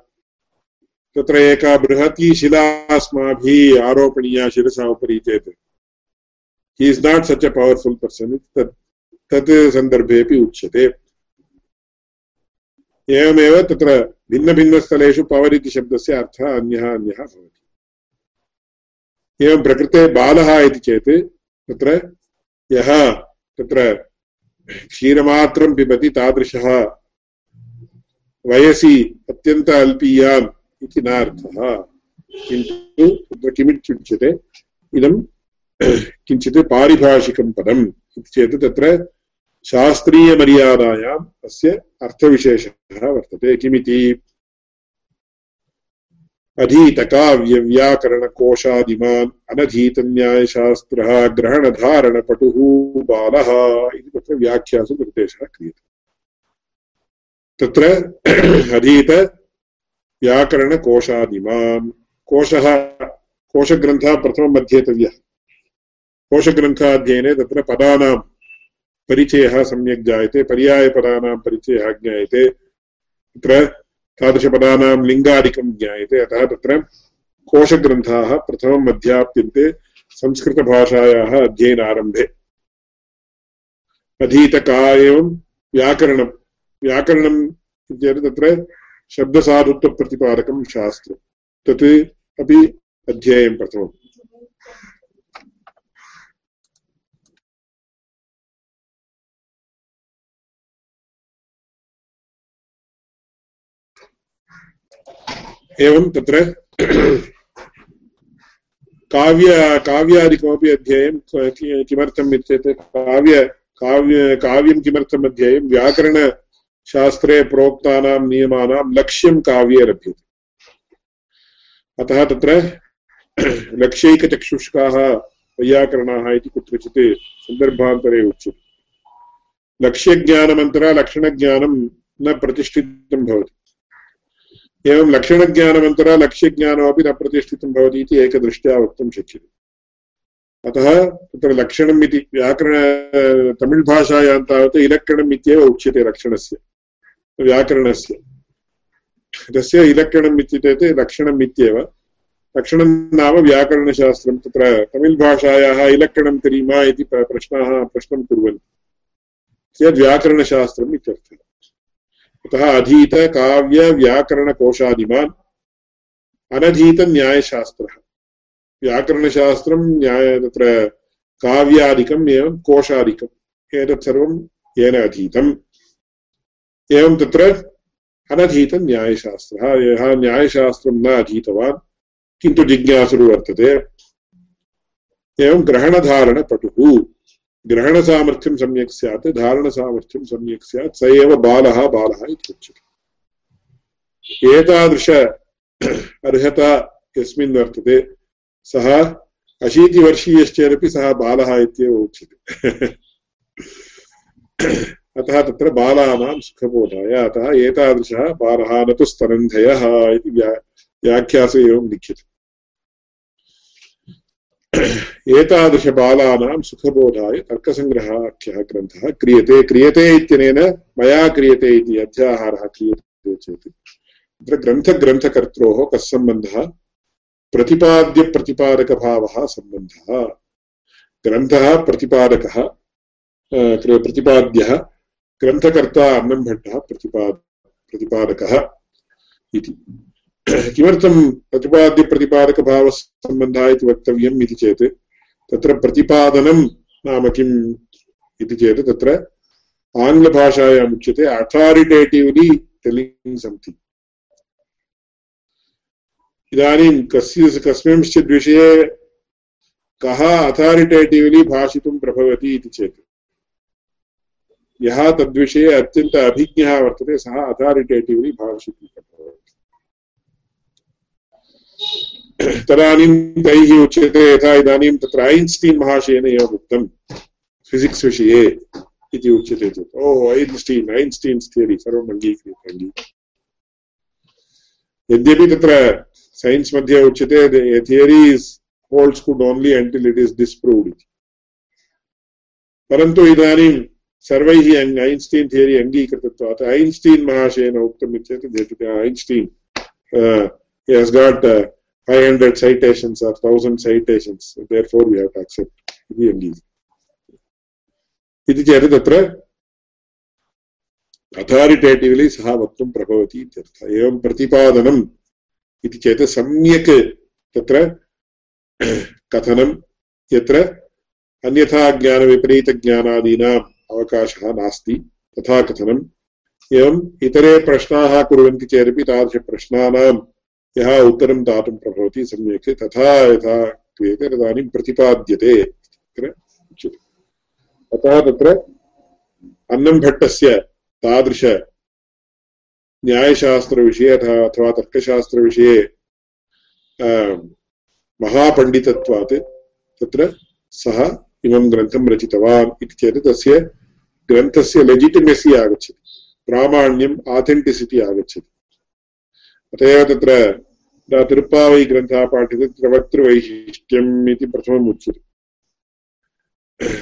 तत्र एका बृहती शिला अस्माभिः आरोपणीया शिरसा उपरि चेत्। He is not such a powerful person तत् तत् सन्दर्भेपि उच्यते। एवमेव तत्र भिन्नभिन्नस्थलेषु पवर् इति शब्दस्य अर्थः अन्यः अन्यः भवति। एवं प्रकृते बालः इति चेत्, तत्र यः, तत्र क्षीरमात्रं पिबति तादृशः वयसि अत्यन्त अल्पीयान् इति नार्थः किन्तु किमित्युच्यते इदं किञ्चित् पारिभाषिकं पदम् इति चेत् तत्र शास्त्रीयमर्यादायाम् अस्य अर्थविशेषः वर्तते किमिति? अधीतकाव्यव्याकरणकोशादिमान् अनधीतन्यायशास्त्रः, ग्रहणधारणपटुः, बालः इति तत्र व्याख्यासु निर्देशः क्रियते। तत्र अधीत व्याकरणकोशादिमान् कोशः, कोशग्रन्थः प्रथमम् अध्येतव्यः कोशग्रन्थाध्ययने तत्र पदानां परिचयः सम्यक् जायते, पर्यायपदानां परिचयः ज्ञायते। तत्र तादृशपदानां लिङ्गादिकं ज्ञायते। अतः तत्र कोशग्रन्थाः प्रथमम् अध्याप्यन्ते संस्कृतभाषायाः अध्ययनारम्भे। अधीतका एवं व्याकरणं। व्याकरणम् इत्येतत् तत्र शब्दसाधुत्वप्रतिपादकं शास्त्रं। तत् अपि अध्येयं प्रथमम्। एवं तत्र काव्य, काव्यादिकमपि अध्ययनं किमर्थम् इत्येतत्? काव्य काव्य, काव्यं किमर्थम् अध्येयं? व्याकरणशास्त्रे प्रोक्तानां नियमानां लक्ष्यं काव्ये लभ्यते अतः तत्र लक्ष्यैकचक्षुष्काः वैयाकरणाः इति कुत्रचित् सन्दर्भान्तरे उच्यते। लक्ष्यज्ञानमन्तरा लक्षणज्ञानं न प्रतिष्ठितं भवति। एवं लक्षणज्ञानमन्तरा लक्ष्यज्ञानमपि न प्रतिष्ठितं भवति इति एकदृष्ट्या वक्तुं शक्यते। अतः तत्र लक्षणम् इति व्याकरण तमिळ् भाषायां तावत् इलक्कणम् इत्येव उच्यते लक्षणस्य। व्याकरणस्य। तस्य इलक्कणम् इत्युक्ते लक्षणम् इत्येव। लक्षणं नाम व्याकरणशास्त्रं। तत्र तमिळ् भाषायाः इलक्कणं करीमा इति प्रश्नाः प्रश्नं कुर्वन्ति चेत् व्याकरणशास्त्रम् इत्यर्थः। अतः अधीत, काव्य, व्याकरणकोशादिमान्। अनधीतन्यायशास्त्रः व्याकरणशास्त्रं न्याय, तत्र काव्यादिकम् एवं कोशादिकम्। एतत् सर्वं येन अधीतम्। एवं तत्र अनधीतन्यायशास्त्रः यः न्यायशास्त्रं न अधीतवान्, किन्तु जिज्ञासुरु वर्तते। एवं ग्रहणधारणपटुः। ग्रहणसामर्थ्यं सम्यक् स्यात्, धारणसामर्थ्यं सम्यक् स्यात्, स एव बालः बालः इति उच्यते। एतादृश अर्हता यस्मिन् वर्तते, सः अशीतिवर्षीयश्चेदपि सः बालः इत्येव उच्यते। अतः तत्र बालानां सुखबोधाय। अतः एतादृशः बालः न तु स्तनन्धयः इति व्या, व्याख्यासु एवं लिख्यते। एतादृशबालानां सुखबोधाय तर्कसङ्ग्रहाख्यः ग्रन्थः क्रियते। क्रियते इत्यनेन मया क्रियते इति अध्याहारः क्रियते चेत्। तत्र ग्रन्थग्रन्थकर्त्रोः कः सम्बन्धः? प्रतिपाद्यप्रतिपादकभावः सम्बन्धः। ग्रन्थः प्रतिपादकः प्रतिपाद्यः ग्रन्थकर्ता अन्नम्भट्टः प्रतिपाद प्रतिपादकः इति। किमर्थं प्रतिपाद्यप्रतिपादकभावसम्बन्धः इति वक्तव्यम् इति चेत्, तत्र प्रतिपादनं नाम किम् इति चेत् तत्र आङ्ग्लभाषायाम् उच्यते अथारिटेटिव्लि टेलिङ्ग् सम्थिङ्ग् इदानीं कस्य कस्मिंश्चित् विषये कः अथारिटेटिव्लि भाषितुं प्रभवति इति चेत्। यः तद्विषये अत्यन्त अभिज्ञः वर्तते, सः अथारिटेटिव्लि भाषितुं तदानीं तैः उच्यते यथा इदानीं तत्र ऐन्स्टीन् महाशयेन एव उक्तं फिसिक्स् विषये इति उच्यते चेत्। ओ, ऐन्स्टीन्, ऐन्स्टीन्स् थियरि सर्वम् अङ्गीक्रियते यद्यपि तत्र सैन्स् मध्ये उच्यते theory is holds good only until it is disproved इति। परन्तु इदानीं सर्वैः ऐन्स्टीन् थियरि अङ्गीकृतत्वात् ऐन्स्टीन् महाशयेन उक्तम् इत्येतत् Einstein he has got uh, 500 citations or 1000 citations. Therefore we have to accept इति अङ्गीः इति चेत् तत्र अथारिटेटिव्लि सः वक्तुं प्रभवति इत्यर्थः एवं प्रतिपादनम् इति चेत् सम्यक् तत्र कथनं यत्र अन्यथा ज्ञानविपरीतज्ञानादीनाम् अवकाशः नास्ति। तथा कथनम्, एवम् इतरे प्रश्नाः कुर्वन्ति चेदपि तादृशप्रश्नानां यः उत्तरं दातुं प्रभवति सम्यक् तथा यथा क्रियते तदानीं प्रतिपाद्यते। तत्र उच्यते। अतः तत्र अन्नम्भट्टस्य तादृश न्यायशास्त्रविषये अथवा तर्कशास्त्रविषये महापण्डितत्वात् तत्र सः इमं ग्रन्थं रचितवान् इति चेत् तस्य ग्रन्थस्य लेजिटिमेसि आगच्छति। प्रामाण्यम् आथेण्टिसिटि आगच्छति। अत एव तत्र तिरुप्पावै ग्रन्थः पाठ्यते तत्र वक्तृवैशिष्ट्यम् इति प्रथमम् उच्यते।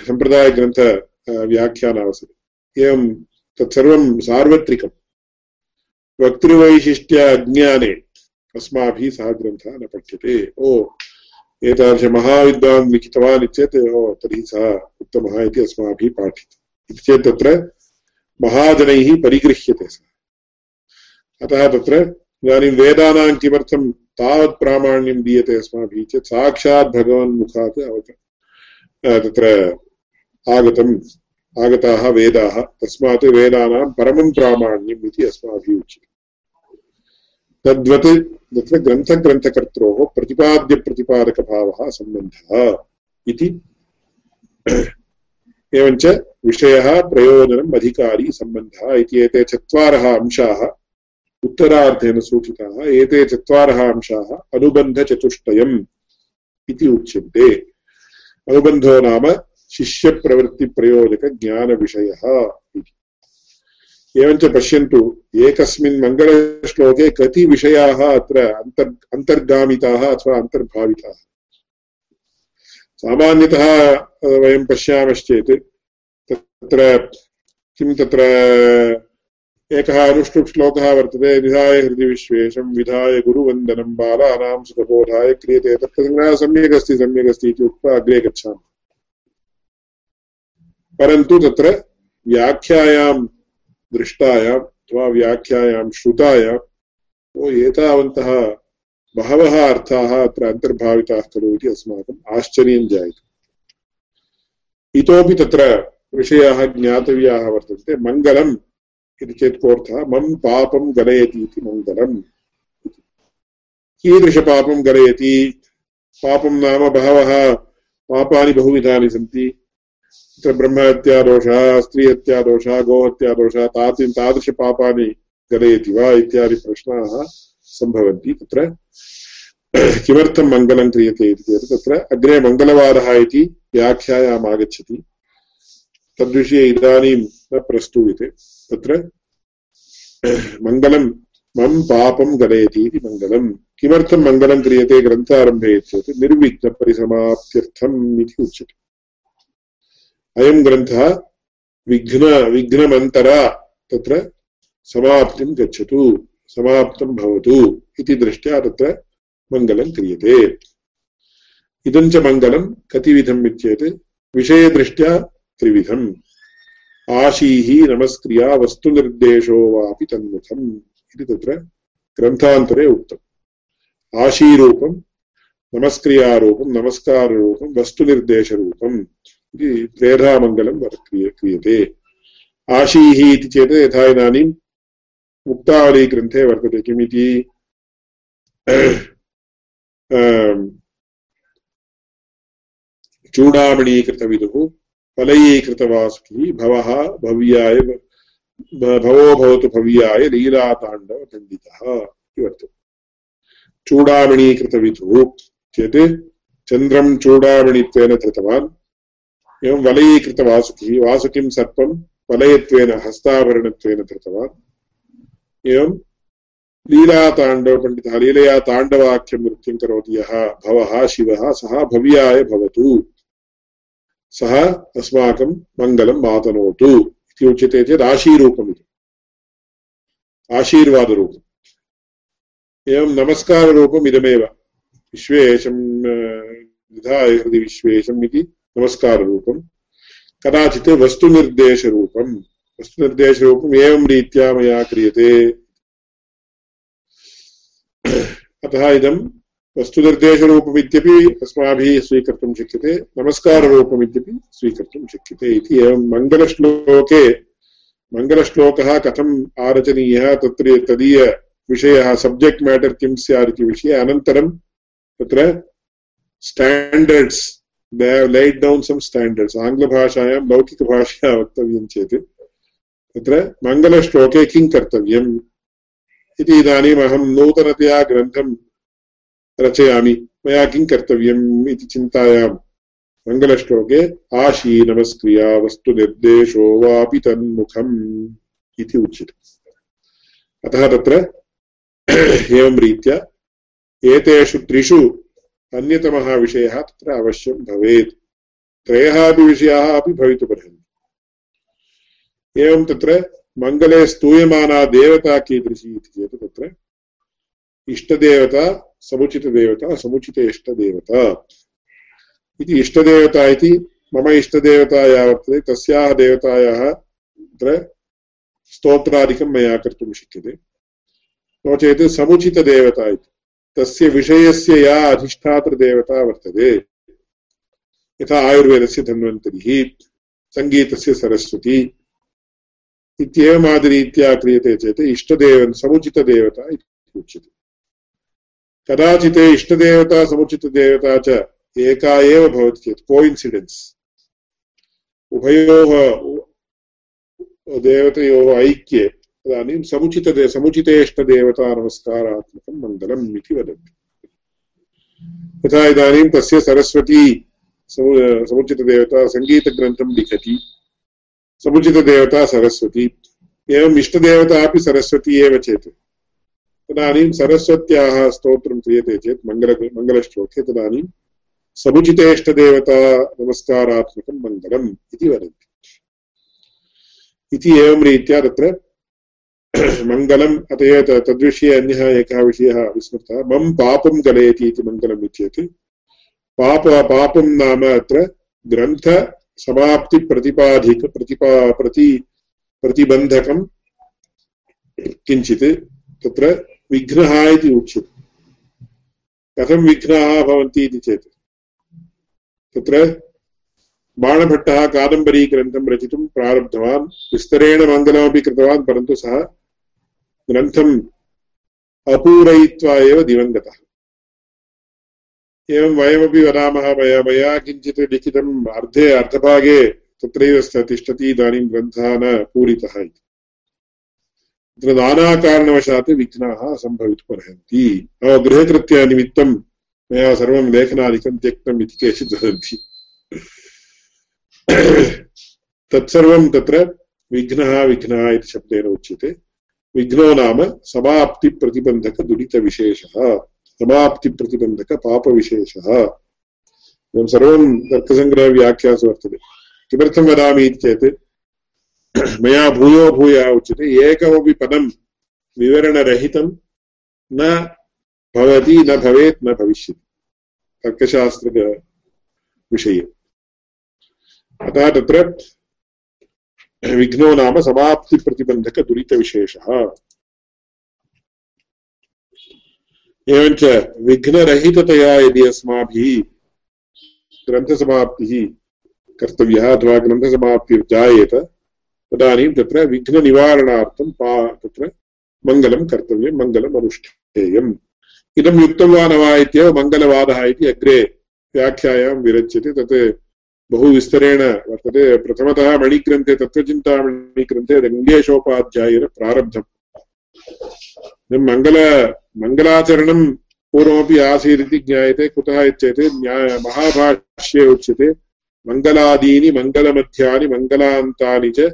सम्प्रदायग्रन्थ व्याख्यानावसरे एवं तत्सर्वं सार्वत्रिकं वक्तृवैशिष्ट्य अज्ञाने अस्माभिः सः ग्रन्थः न पठ्यते। ओ, एतादृशमहाविद्वान् लिखितवान् चेत् ओ, तर्हि सः उत्तमः इति अस्माभिः पाठ्यते इति चेत् तत्र महाजनैः परिगृह्यते सः। अतः तत्र इदानीं वेदानां किमर्थं तावत् प्रामाण्यं दीयते अस्माभिः चेत् साक्षात् भगवन्मुखात् अवत तत्र आगतम्, आगताः वेदाः तस्मात् वेदानां परमं प्रामाण्यम् इति अस्माभिः उच्यते। तद्वत् तत्र ग्रन्थग्रन्थकर्त्रोः प्रतिपाद्यप्रतिपादकभावः सम्बन्धः इति एवञ्च विषयः प्रयोजनम् अधिकारी सम्बन्धः इति एते चत्वारः अंशाः, उत्तरार्धेन सूचिताः, एते चत्वारः अंशाः अनुबन्धचतुष्टयम् इति उच्यन्ते। अनुबन्धो नाम शिष्यप्रवृत्तिप्रयोजकज्ञानविषयः इति। एवञ्च पश्यन्तु, एकस्मिन् मङ्गलश्लोके कति विषयाः अत्र अन्तर् अन्तर्गामिताः अथवा अन्तर्भाविताः? सामान्यतः वयं पश्यामश्चेत्, तत्र, किं तत्र, एकः अनुष्टुप् श्लोकः वर्तते विधाय हृदि विश्वेशं, विधाय गुरुवन्दनं, बालानां सुखबोधाय क्रियते तत्र सम्यक् अस्ति सम्यक् अस्ति इति उक्त्वा अग्रे गच्छामः। परन्तु तत्र व्याख्यायां दृष्टायाम् अथवा व्याख्यायां श्रुतायाम् एतावन्तः बहवः अर्थाः अत्र अन्तर्भाविताः खलु इति अस्माकम् आश्चर्यं जायते। इतोपि तत्र विषयाः ज्ञातव्याः वर्तन्ते। मङ्गलम् इति चेत् कोऽर्थः? मम पापं गलयति इति मङ्गलम् कीदृशपापं गलयति? पापं नाम बहवः पापानि बहुविधानि सन्ति। तत्र ब्रह्महत्यादोषः, स्त्रीहत्यादोषः, गोहत्यादोषः, तादृ तादृशपापानि गलयति वा इत्यादि प्रश्नाः सम्भवन्ति तत्र। किमर्थं मङ्गलं क्रियते इति चेत् तत्र अग्रे मङ्गलवादः इति व्याख्यायाम् आगच्छति। तद्विषये इदानीं न प्रस्तूयते। तत्र, मङ्गलं मम पापं गलयति इति मङ्गलं किमर्थं मङ्गलं क्रियते ग्रन्थारम्भे चेत् निर्विघ्नपरिसमाप्त्यर्थम् इति उच्यते। अयं ग्रन्थः विघ्न, विघ्नमन्तरा तत्र समाप्तिं गच्छतु। समाप्तं भवतु इति दृष्ट्या तत्र मङ्गलं क्रियते। इदं च मङ्गलं कतिविधम् इत्येत् विषयदृष्ट्या त्रिविधम्। आशीः नमस्क्रिया वस्तुनिर्देशो वापि तन्मुखम् इति तत्र ग्रन्थान्तरे उक्तम्। आशीरूपं नमस्क्रियारूपं नमस्काररूपं वस्तुनिर्देशरूपम् इति त्रेधा मङ्गलं क्रियते। आशीः इति चेत् यथा इदानीम् मुक्तावलीग्रन्थे वर्तते, किमिति चूडामणीकृतविदुः फलयीकृतवासुकी भवः, भव्याय भवो भवतु भव्याय लीलाताण्डवखण्डितः इति वर्तते। चूडामणीकृतविदुः चेत् चन्द्रं चूडामणित्वेन धृतवान्, एवं वलयीकृतवासुकी वासुकिं सर्पं वलयत्वेन, हस्ताभरणत्वेन धृतवान्। एवं लीलाताण्डवपण्डितः लीलया ताण्डवाख्यं नृत्यं करोति यः भवः, शिवः, सः भव्याय भवतु। सः अस्माकं मङ्गलं मातनोतु इति उच्यते चेत् आशीरूपमिति आशीर्वादरूपम्। एवं नमस्काररूपम् इदमेव। विश्वेशं विधाय हृदि विश्वेशम् इति नमस्काररूपं कदाचित् वस्तुनिर्देशरूपं वस्तुनिर्देशरूपम् एवं रीत्या मया क्रियते। अतः इदं वस्तुनिर्देशरूपमित्यपि अस्माभिः स्वीकर्तुं शक्यते, नमस्काररूपमित्यपि स्वीकर्तुं शक्यते इति एवं मङ्गलश्लोके, मङ्गलश्लोकः कथम् आरचनीयः, तत्र तदीयविषयः सब्जेक्ट् मेटर् किं स्यात् इति विषये अनन्तरं तत्र standards, they have laid down some standards, आङ्ग्लभाषायां लौकिकभाषया वक्तव्यं चेत्। तत्र मङ्गलश्लोके किं कर्तव्यम् इति इदानीम् अहं नूतनतया ग्रन्थं रचयामि। मया किं कर्तव्यम् इति चिन्तायां। मङ्गलश्लोके आशीनमस्क्रिया वस्तुनिर्देशो वापि तन्मुखम् इति उच्यते। अतः तत्र एवं रीत्या एतेषु त्रिषु अन्यतमः विषयः तत्र अवश्यं भवेत्। त्रयः अपि विषयाः अपि भवितुमर्हन्ति। एवं तत्र मङ्गले स्तूयमाना देवता कीदृशी इति चेत् तत्र इष्टदेवता, समुचितदेवता समुचित इष्टदेवता इति इष्टदेवता इति मम इष्टदेवता या वर्तते तस्याः देवतायाः तत्र स्तोत्रादिकं मया कर्तुं शक्यते। नो चेत् समुचितदेवता इति। तस्य विषयस्य या अधिष्ठातृदेवता वर्तते। यथा आयुर्वेदस्य धन्वन्तरिः, सङ्गीतस्य सरस्वती इत्येवमादिरीत्या क्रियते चेत् इष्टदेव समुचितदेवता इति उच्यते। कदाचित् इष्टदेवता, समुचितदेवता च एका एव भवति चेत् कोइन्सिडेन्स्। उभयोः देवतयोः ऐक्ये तदानीं समुचितदे, समुचितेष्टदेवता नमस्कारात्मकं मङ्गलम् इति वदन्ति। यथा इदानीं तस्य सरस्वती समुचितदेवता सङ्गीतग्रन्थं लिखति। समुचितदेवता सरस्वती एवम् इष्टदेवता अपि सरस्वती एव चेत्। तदानीं सरस्वत्याः स्तोत्रं क्रियते चेत् मङ्गल मङ्गलश्लोके तदानीं समुचितेष्टदेवता नमस्कारात्मकं मङ्गलम् इति वदन्ति। इति एवं रीत्या तत्र मङ्गलम् अत एव तद्विषये अन्यः एकः विषयः विस्मृतः। मम पापं गलयति इति मङ्गलम् इत्येत् पाप पापं नाम अत्र ग्रन्थसमाप्तिप्रतिपाधिक प्रतिपा प्रति प्रतिबन्धकं किञ्चित् तत्र विघ्नः इति उच्यते। कथं विघ्नाः भवन्ति इति चेत्। तत्र बाणभट्टः कादम्बरीग्रन्थं रचितुं प्रारब्धवान्, विस्तरेण मङ्गलमपि कृतवान्, परन्तु सः ग्रन्थम् अपूरयित्वा एव दिवङ्गतः। एवं वयमपि वदामः, मया मया किञ्चित् लिखितम् अर्धे, अर्धभागे, तत्रैव तिष्ठति इदानीं ग्रन्थः न पूरितः इति। तत्र नानाकारणवशात् विघ्नाः सम्भवितुमर्हन्ति गृहकृत्यनिमित्तं मया सर्वं लेखनादिकं त्यक्तम् इति केचित् वदन्ति। तत्सर्वं तत्र विघ्नः विघ्नः इति शब्देन उच्यते। विघ्नो नाम समाप्तिप्रतिबन्धकदुरितविशेषः। समाप्तिप्रतिबन्धकपापविशेषः इदं सर्वं तर्कसङ्ग्रहव्याख्यासु वर्तते। किमर्थं वदामि चेत् मया भूयो भूयः उच्यते, एकमपि पदं विवरणरहितं न भवति, न भवेत्, न भविष्यति। तर्कशास्त्रविषये अतः तत्र विघ्नो नाम समाप्तिप्रतिबन्धकदुरितविशेषः एवञ्च विघ्नरहिततया यदि अस्माभिः ग्रन्थसमाप्तिः कर्तव्यः अथवा ग्रन्थसमाप्तिर्जायेत तदानीं तत्र विघ्ननिवारणार्थं पा तत्र मङ्गलं कर्तव्यं, मङ्गलम् अनुष्ठेयम्। इदं युक्तं वा न वा इत्येव मङ्गलवादः इति अग्रे व्याख्यायां विरच्यते। तत् बहु विस्तरेण वर्तते। प्रथमतः मणिग्रन्थे, तत्त्वचिन्तामणिग्रन्थे रङ्गेशोपाध्यायेन प्रारब्धम्। मङ्गल मङ्गलाचरणं पूर्वमपि आसीदिति ज्ञायते, कुतः चेत् महाभाष्ये उच्यते। मङ्गलादीनि, मङ्गलमध्यानि, मङ्गलान्तानि च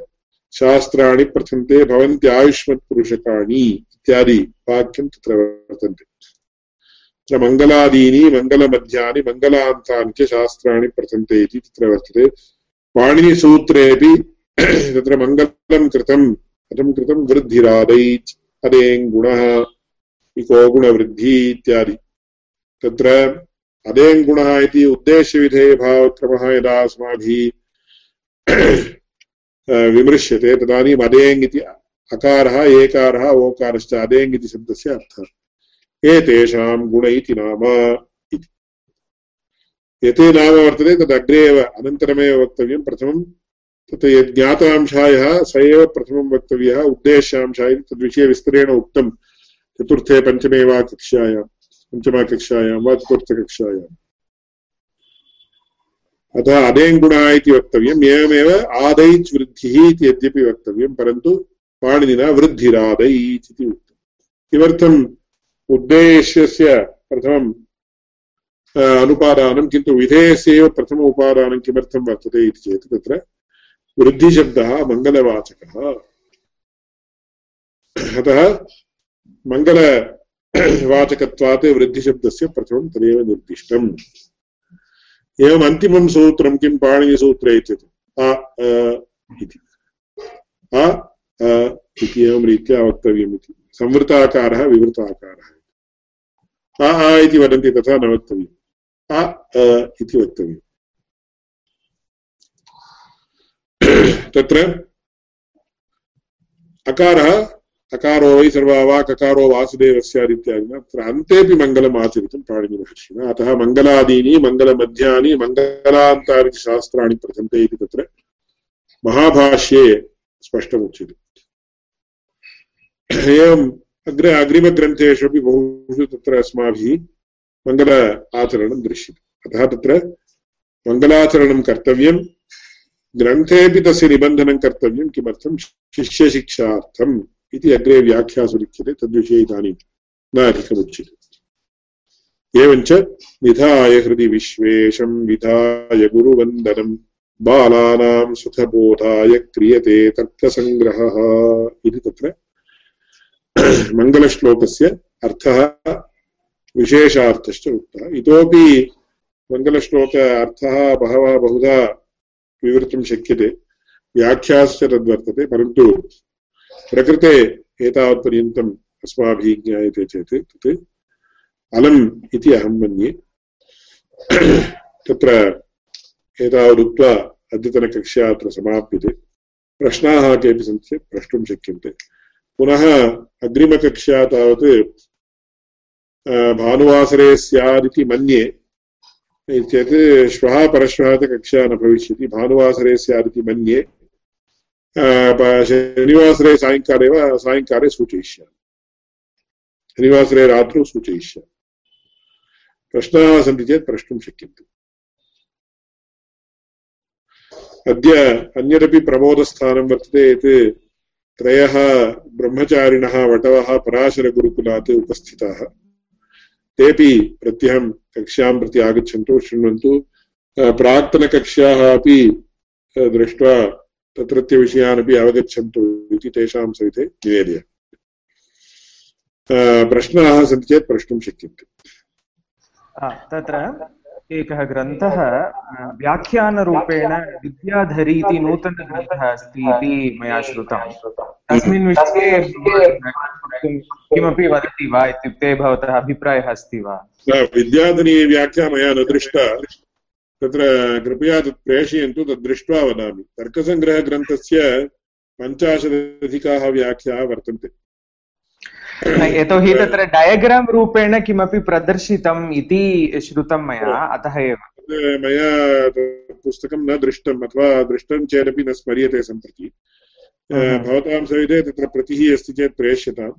शास्त्राणि प्रथन्ते भवन्त्यायुष्मत्पुरुषकाणि इत्यादि वाक्यं तत्र वर्तन्ते। तत्र मङ्गलादीनि, मङ्गलमध्यानि, मङ्गलान्तानि च शास्त्राणि प्रथन्ते इति तत्र वर्तते। पाणिनिसूत्रेपि तत्र मङ्गलं कृतं, कथं कृतं? इको गुणवृद्धिः इत्यादि तत्र अदेङ्गुणः इति उद्देश्यविधेयभावक्रमः यदा अस्माभिः विमृश्यते तदानीम् अदेङ् इति अकारः एकारः ओकारश्च अदेङ् इति शब्दस्य अर्थः एतेषां गुण इति नाम इति यते नाम वर्तते तद् अग्रे एव अनन्तरमेव वक्तव्यं प्रथमं तत् यद् ज्ञातांशायः स एव प्रथमं वक्तव्यः उद्देश्यांशः इति तद्विषये विस्तरेण उक्तं चतुर्थे पञ्चमे वा कक्षायां पञ्चमकक्षायां वा चतुर्थकक्षायाम् अतः अदेङ्गुणः इति वक्तव्यम्। एवमेव आदैच् वृद्धिः इति यद्यपि वक्तव्यं परन्तु पाणिनिना वृद्धिरादैच् इति उक्तम्। किमर्थम् उद्देश्यस्य प्रथमम् अनुपादानं, किन्तु विधेयस्य एव प्रथम उपादानं किमर्थं वर्तते इति चेत् तत्र वृद्धिशब्दः मङ्गलवाचकः। अतः मङ्गलवाचकत्वात् वृद्धिशब्दस्य प्रथमं तदेव निर्दिष्टम्। एवम् अन्तिमं सूत्रं किं? पाणिनिसूत्रे इत्येतत् अ इति। अ इति एवं रीत्या वक्तव्यम् इति संवृताकारः, विवृताकारः। अ आ इति वदन्ति तथा न वक्तव्यम्। अ इति वक्तव्यम्। तत्र अकारः अकारो वै सर्वा वा ककारो वासुदेवस्यादित्यादिना तत्र अन्तेपि मङ्गलम् आचरितं पाणिनिमहर्षिणा अतः मङ्गलादीनि, मङ्गलमध्यानि मङ्गलान्तानि शास्त्राणि प्रथन्ते इति तत्र महाभाष्ये स्पष्टमुच्यते। एवम् अग्रे, अग्रिमग्रन्थेषु अपि बहुषु तत्र अस्माभिः मङ्गल आचरणं दृश्यते। अतः तत्र मङ्गलाचरणं कर्तव्यं ग्रन्थेपि तस्य निबन्धनं कर्तव्यं, किमर्थं? शिष्यशिक्षार्थम्। इति अग्रे व्याख्यासु लिख्यते तद्विषये इदानीं न अधिकमुच्यते एवञ्च विधाय हृदि विश्वेशं विधाय गुरुवन्दनं, बालानां सुखबोधाय क्रियते तर्कसङ्ग्रहः। इति तत्र मङ्गलश्लोकस्य अर्थः विशेषार्थश्च उक्तः। इतोपि मङ्गलश्लोक अर्थः बहवः बहुधा विवृतुं शक्यते। व्याख्याश्च तद्वर्तते, परन्तु प्रकृते एतावत्पर्यन्तम् अस्माभिः ज्ञायते चेत् तत् अलम् इति अहं मन्ये। तत्र एतावदुक्त्वा अद्यतनकक्षा अत्र समाप्यते। प्रश्नाः केऽपि सन्ति चेत् प्रष्टुं शक्यन्ते। पुनः अग्रिमकक्षा तावत् भानुवासरे स्यादिति मन्ये। चेत् श्वः परश्वः कक्षा न भविष्यति। भानुवासरे स्यादिति मन्ये। शनिवासरे सायङ्काले वा सायङ्काले सूचयिष्यामि शनिवासरे रात्रौ सूचयिष्यामि प्रश्नाः सन्ति चेत् प्रष्टुं शक्यन्ते अद्य अन्यदपि प्रमोदस्थानं वर्तते यत् त्रयः ब्रह्मचारिणः वटवः पराशरगुरुकुलात् उपस्थिताः तेपि प्रत्यहं कक्ष्यां प्रति आगच्छन्तु शृण्वन्तु प्राक्तनकक्ष्याः अपि दृष्ट्वा तत्रत्य विषयान् अपि अवगच्छन्तु इति तेषां सविधे निवेदय प्रश्नाः सन्ति चेत् प्रष्टुं शक्यन्ते। तत्र एकः ग्रन्थः व्याख्यानरूपेण विद्याधरी इति नूतनग्रन्थः अस्ति इति मया श्रुतं। तस्मिन् विषये किमपि वदति वा इत्युक्ते भवतः अभिप्रायः अस्ति वा? विद्याधरी व्याख्या मया न दृष्टा। तत्र कृपया तत् प्रेषयन्तु तद् दृष्ट्वा वदामि। तर्कसङ्ग्रहग्रन्थस्य पञ्चाशदधिकाः व्याख्याः वर्तन्ते। यतोहि तत्र डयग्राम् रूपेण किमपि प्रदर्शितम् इति श्रुतं मया अतः एव। मया पुस्तकं न दृष्टम् अथवा दृष्टं चेदपि न स्मर्यते सम्प्रति। भवतां सविधे तत्र प्रतिः अस्ति चेत् प्रेष्यताम्।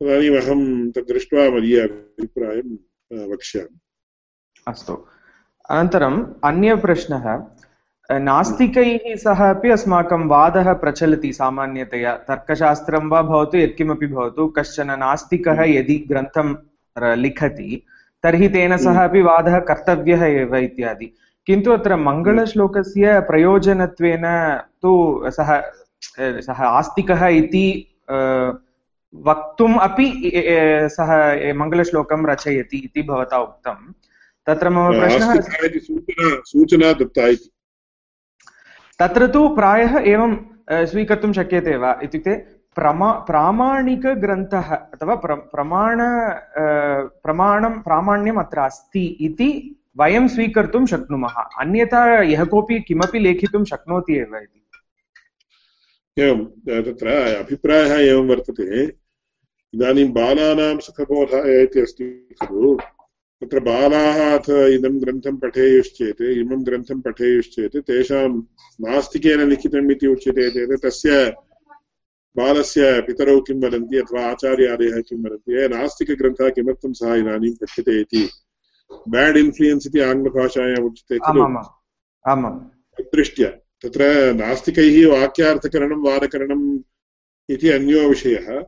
तदानीम् अहं तद् दृष्ट्वा मदीय अभिप्रायं वक्ष्यामि। अस्तु। अनन्तरम् अन्यप्रश्नः नास्तिकैः सह अपि अस्माकं वादः प्रचलति सामान्यतया। तर्कशास्त्रं वा भवतु यत्किमपि भवतु कश्चन नास्तिकः यदि ग्रन्थं लिखति तर्हि तेन सह अपि वादः कर्तव्यः एव इत्यादि। किन्तु अत्र मङ्गलश्लोकस्य प्रयोजनत्वेन तु सः सः आस्तिकः इति वक्तुम् अपि सः मङ्गलश्लोकं रचयति इति भवता उक्तं तत्र मम प्रश्नः सूचना दत्ता इति। तत्र तु प्रायः एवं स्वीकर्तुं शक्यते वा इत्युक्ते प्रमा प्रामाणिकग्रन्थः अथवा प्र प्रमाण प्रमाणं प्रामाण्यम् अत्र अस्ति इति वयं स्वीकर्तुं शक्नुमः। अन्यथा यः कोऽपि किमपि लेखितुं शक्नोति एव इति। एवं तत्र अभिप्रायः एवं वर्तते। इदानीं बालानां सुखबोधाय इति अस्ति खलु। तत्र बालाः अथ इदं ग्रन्थं पठेयुश्चेत् इमं ग्रन्थं पठेयुश्चेत् तेषां नास्तिकेन लिखितम् इति उच्यते चेत् तस्य बालस्य पितरौ किं वदन्ति अथवा आचार्यादयः किं वदन्ति ए नास्तिकग्रन्थः किमर्थं सः इदानीं पठ्यते इति। बेड् इन्फ्लुयेन्स् इति आङ्ग्लभाषायाम् उच्यते खलु। आमाम्। दृष्ट्या तत्र नास्तिकैः वाक्यार्थकरणं वादकरणम् इति अन्यो विषयः।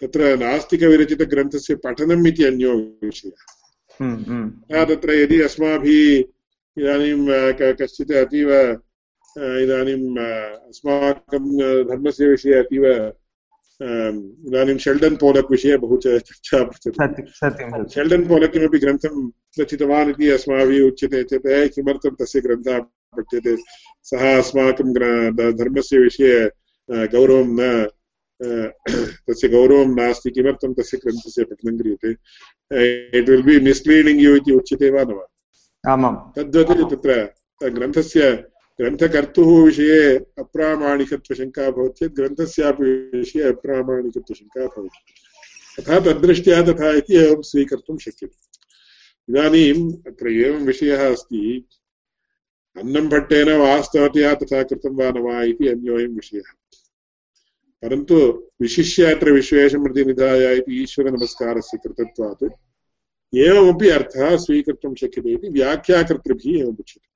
तत्र नास्तिकविरचितग्रन्थस्य पठनम् इति अन्यो विषयः। हम्म, हम्म। तत्र यदि अस्माभिः इदानीं कश्चित् अतीव इदानीम् अस्माकं धर्मस्य विषये अतीव इदानीं शेल्डन् पोलक् विषये बहु चर्चा पृच्छति। शेल्डन् पोलक् किमपि ग्रन्थं रचितवान् इति अस्माभिः उच्यते चेत् किमर्थं तस्य ग्रन्थः पठ्यते? सः अस्माकं धर्मस्य विषये गौरवं न तस्य गौरवं नास्ति किमर्थं तस्य ग्रन्थस्य पठनं क्रियते? इट् विल् बि मिस्लीडिङ्ग् यु इति उच्यते वा न वा? आमां तद्वत् तत्र ग्रन्थस्य ग्रन्थकर्तुः विषये अप्रामाणिकत्वशङ्का भवति चेत् ग्रन्थस्यापि विषये अप्रामाणिकत्वशङ्का भवति। तथा तद्दृष्ट्या तथा इति एवं स्वीकर्तुं शक्यते। इदानीम् अत्र एवं विषयः अस्ति अन्नं भट्टेन वास्तवतया तथा कृतं वा न वा इति अन्योऽयं विषयः। परन्तु विशिष्य अत्र विश्वेशमृतिनिधाय इति ईश्वरनमस्कारस्य कृतत्वात् एवमपि अर्थः स्वीकर्तुं शक्यते इति व्याख्याकर्तृभिः एवम् उच्यते।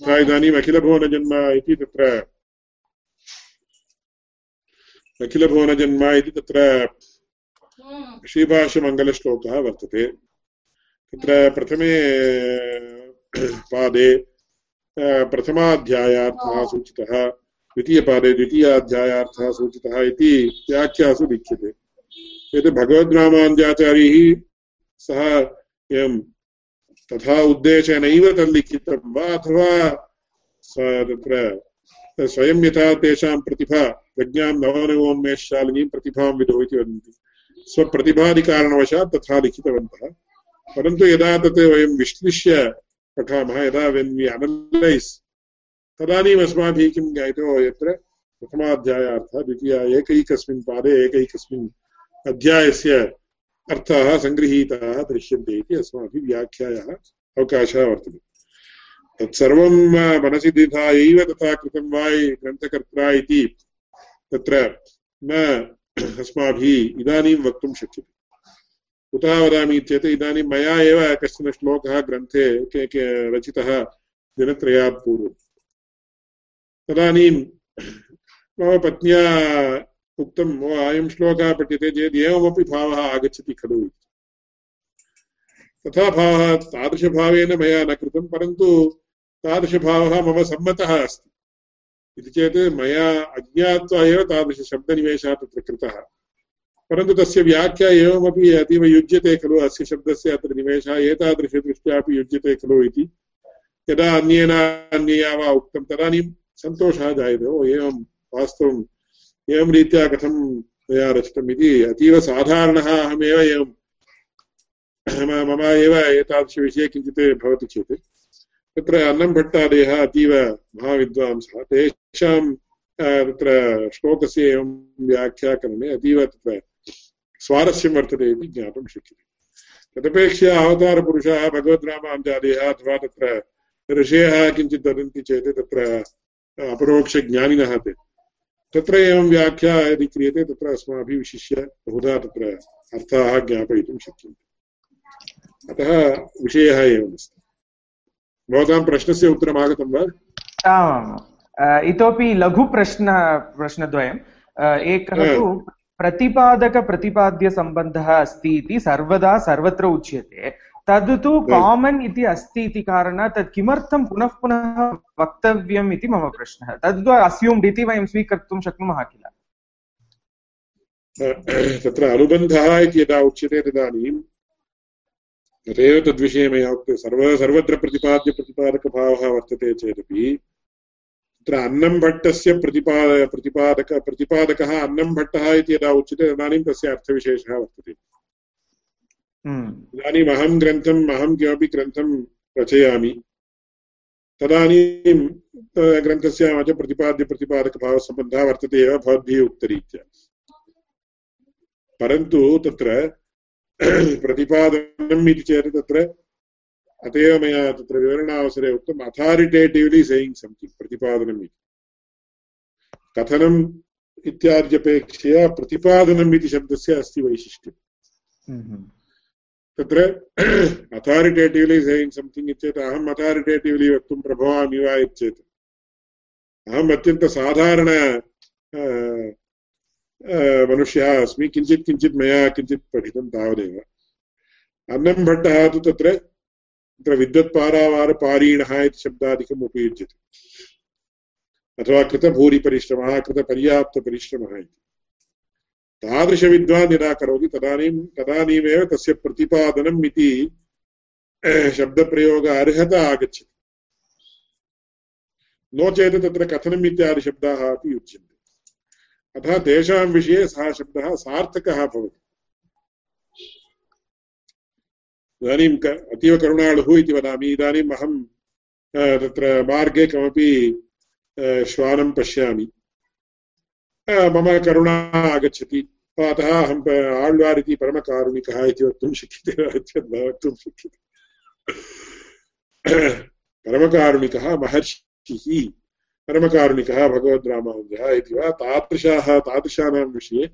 तथा इदानीम् अखिलभुवनजन्म इति तत्र अखिलभुवनजन्म इति तत्र श्रीभाष्यमङ्गलश्लोकः वर्तते। तत्र प्रथमे पादे प्रथमाध्यायार्थः सूचितः। द्वितीयपादे द्वितीयाध्यायार्थः सूचितः इति व्याख्यासु लिख्यते। यत् भगवद्रामानुजाचार्यैः सः एवं तथा उद्देशेनैव तल्लिखितं वा अथवा तत्र स्वयं यथा तेषां प्रतिभा, प्रज्ञां नवनवोन्मेषशालिनीं प्रतिभां विदो इति वदन्ति। स्वप्रतिभादिकारणवशात् तथा लिखितवन्तः। परन्तु यदा तत् वयं विश्लिष्य पठामः, यदा वेन् वि अनलैस् तदानीम् अस्माभिः किं ज्ञायतो यत्र प्रथमाध्यायार्थः द्वितीय एकैकस्मिन् पादे एकैकस्मिन् अध्यायस्य अर्थाः सङ्गृहीताः दृश्यन्ते इति अस्माभिः व्याख्यायाः अवकाशः वर्तते। तत्सर्वं मनसि तथा कृतं वा ग्रन्थकर्त्रा इति तत्र न अस्माभिः इदानीं वक्तुं शक्यते। कुतः वदामि चेत् इदानीं मया एव कश्चन श्लोकः ग्रन्थे रचितः दिनत्रयात् पूर्वं तदानीं मम पत्न्या उक्तं अयं श्लोकः पठ्यते चेत् एवमपि भावः आगच्छति खलु तथा भावः तादृशभावेन मया न कृतं, परन्तु तादृशभावः मम सम्मतः अस्ति। इति चेत् मया अज्ञात्वा एव तादृशशब्दनिवेशः तत्र कृतः। परन्तु तस्य व्याख्या एवमपि अतीव युज्यते खलु, अस्य शब्दस्य अत्र निवेशः एतादृशदृष्ट्यापि युज्यते खलु इति। यदा अन्येन अन्यया वा उक्तं तदानीं सन्तोषः जायते ओ एवं वास्तवं एवं रीत्या कथं मया रचितम् इति अतीव साधारणः अहमेव एवं मम एव एतादृशविषये किञ्चित् भवति चेत् तत्र अन्नम्भट्टादयः अतीव महाविद्वांसः तेषां तत्र श्लोकस्य एवं व्याख्याकरणे अतीव तत्र स्वारस्यं वर्तते इति ज्ञातुं शक्यते तदपेक्षया अवतारपुरुषाः भगवद्रामानुजादयः अथवा तत्र ऋषयः किञ्चित् वदन्ति चेत् तत्र अपरोक्षज्ञानिनः ते तत्र एवं व्याख्या यदि क्रियते तत्र अस्माभिः विशिष्य बहुधा तत्र अर्थाः ज्ञापयितुं शक्यन्ते अतः विषयः एवमस्ति भवतां प्रश्नस्य उत्तरम् आगतं वा आमाम् इतोपि लघुप्रश्न प्रश्नद्वयम्। एकः तु प्रतिपादकप्रतिपाद्यसम्बन्धः अस्ति इति सर्वदा सर्वत्र उच्यते। तद् तु कामन् इति अस्ति इति कारणात् तत् किमर्थं पुनः पुनः वक्तव्यम् इति मम प्रश्नः। तद् अस्यूम्ड् इति वयं स्वीकर्तुं शक्नुमः किल? तत्र अनुबन्धः इति यदा उच्यते तदानीं तदेव तद्विषये मया उक्ते सर्व सर्वत्र प्रतिपाद्य प्रतिपादकभावः वर्तते चेदपि तत्र अन्नं भट्टस्य प्रतिपाद प्रतिपादक प्रतिपादकः अन्नं भट्टः इति यदा उच्यते तदानीं तस्य अर्थविशेषः वर्तते। इदानीम् अहं ग्रन्थम् अहं किमपि ग्रन्थं रचयामि। तदानीं ग्रन्थस्य मम च प्रतिपाद्यप्रतिपादकभावसम्बन्धः वर्तते एव भवद्भिः उक्तरीत्या। परन्तु तत्र प्रतिपादनम् इति चेत् तत्र अत एव मया तत्र विवरणावसरे उक्तम् अथारिटेटिव्लि सेयिङ्ग् सम्थिङ्ग् प्रतिपादनम् इति। कथनम् इत्याद्यपेक्षया प्रतिपादनम् इति शब्दस्य अस्ति वैशिष्ट्यम्। तत्र अथारिटेटिव्लि सेयिङ्ग् सम्थिङ्ग् इत्येतत् अहम् अथारिटेटिव्लि वक्तुं प्रभवामि वा इत्येतत्। अहम् अत्यन्तसाधारण मनुष्यः अस्मि, किञ्चित् किञ्चित् मया किञ्चित् पठितं तावदेव। अन्नं भट्टः तु तत्र तत्र विद्वत्पारावारपारीणः इति शब्दादिकम् उपयुज्यते। अथवा कृतभूरिपरिश्रमः, कृतपर्याप्तपरिश्रमः इति। तादृशविद्वान् यदा करोति तदानीं तदानीमेव तस्य प्रतिपादनम् इति शब्दप्रयोग अर्हता आगच्छति। नो चेत् तत्र कथनम् इत्यादिशब्दाः अपि उच्यन्ते। अतः तेषां विषये सः शब्दः सार्थकः भवति। इदानीम् अतीव करुणाळुः इति वदामि। इदानीम् अहं तत्र मार्गे कमपि श्वानं पश्यामि। मम करुणा आगच्छति अतः अहम् आಳ್वार् इति परमकारुणिकः इति वक्तुं शक्यते वक्तुं शक्यते। परमकारुणिकः महर्षिः, परमकारुणिकः भगवद्रामानुजः इति वा तादृशाः, तादृशानां विषये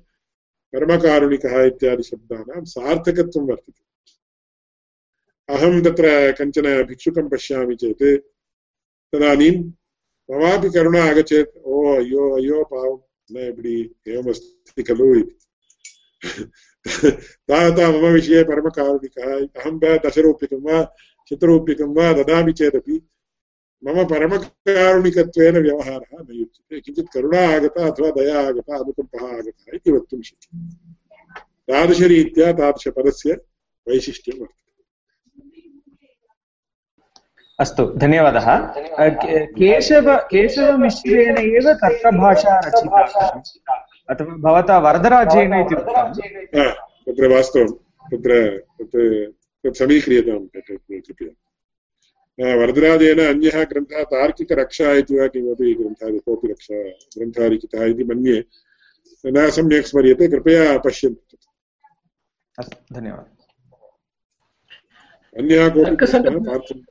परमकारुणिकः इत्यादि शब्दानां सार्थकत्वं वर्तते। अहं तत्र कञ्चन भिक्षुकं पश्यामि चेत्, तदानीं ममापि करुणा आगच्छेत्। ओ, अय्यो अय्यो इपडि एवमस्ति खलु इति तावता मम विषये परमकारुणिकः अहं दशरूप्यकं वा शतरूप्यकं वा ददामि चेदपि मम परमकारुणिकत्वेन व्यवहारः न युज्यते किञ्चित् करुणा आगता अथवा दया आगता अनुकम्पः आगतः इति वक्तुं शक्यते तादृशरीत्या तादृशपदस्य वैशिष्ट्यं वर्तते अस्तु धन्यवादः। केशव केशवमिश्रेण एव तर्कभाषा रचिता। अथवा भवता वरदराजेन इति तत्र वास्तवं तत्र तत् समीक्रियतां कृपया। वरदराजेन अन्यः ग्रन्थः तार्किकरक्षा इति वा किमपि ग्रन्थः कोऽपि रक्षा ग्रन्थः लिखितः इति मन्ये न सम्यक् स्मर्यते कृपया पश्यन्तु। अस्तु धन्यवादः। अन्यः कोऽपि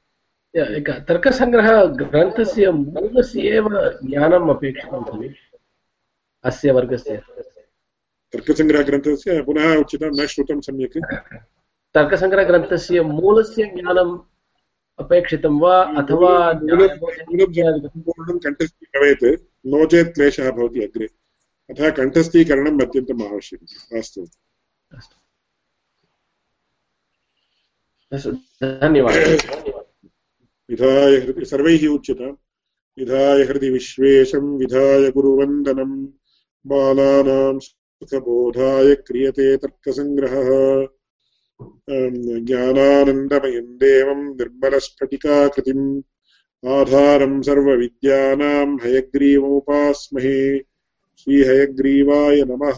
तर्कसङ्ग्रहग्रन्थस्य मूलस्य एव ज्ञानम् अपेक्षितं खलु अस्य वर्गस्य। तर्कसङ्ग्रहग्रन्थस्य पुनः उच्यतां न श्रुतं सम्यक्। तर्कसङ्ग्रहग्रन्थस्य मूलस्य ज्ञानम् अपेक्षितं वा अथवा कण्ठस्थी भवेत् नो चेत् क्लेशः भवति अग्रे। अतः कण्ठस्थीकरणम् अत्यन्तम् आवश्यकम् अस्तु। धन्यवादः। विधाय हृदि सर्वैः उच्यताम् विधाय हृदि विश्वेशं विधाय गुरुवन्दनम् बालानां सुखबोधाय क्रियते तर्कसङ्ग्रहः। ज्ञानानन्दमयं देवं निर्मलस्फटिकाकृतिम्। आधारं सर्वविद्यानां हयग्रीवमुपास्महे। श्रीहयग्रीवाय नमः।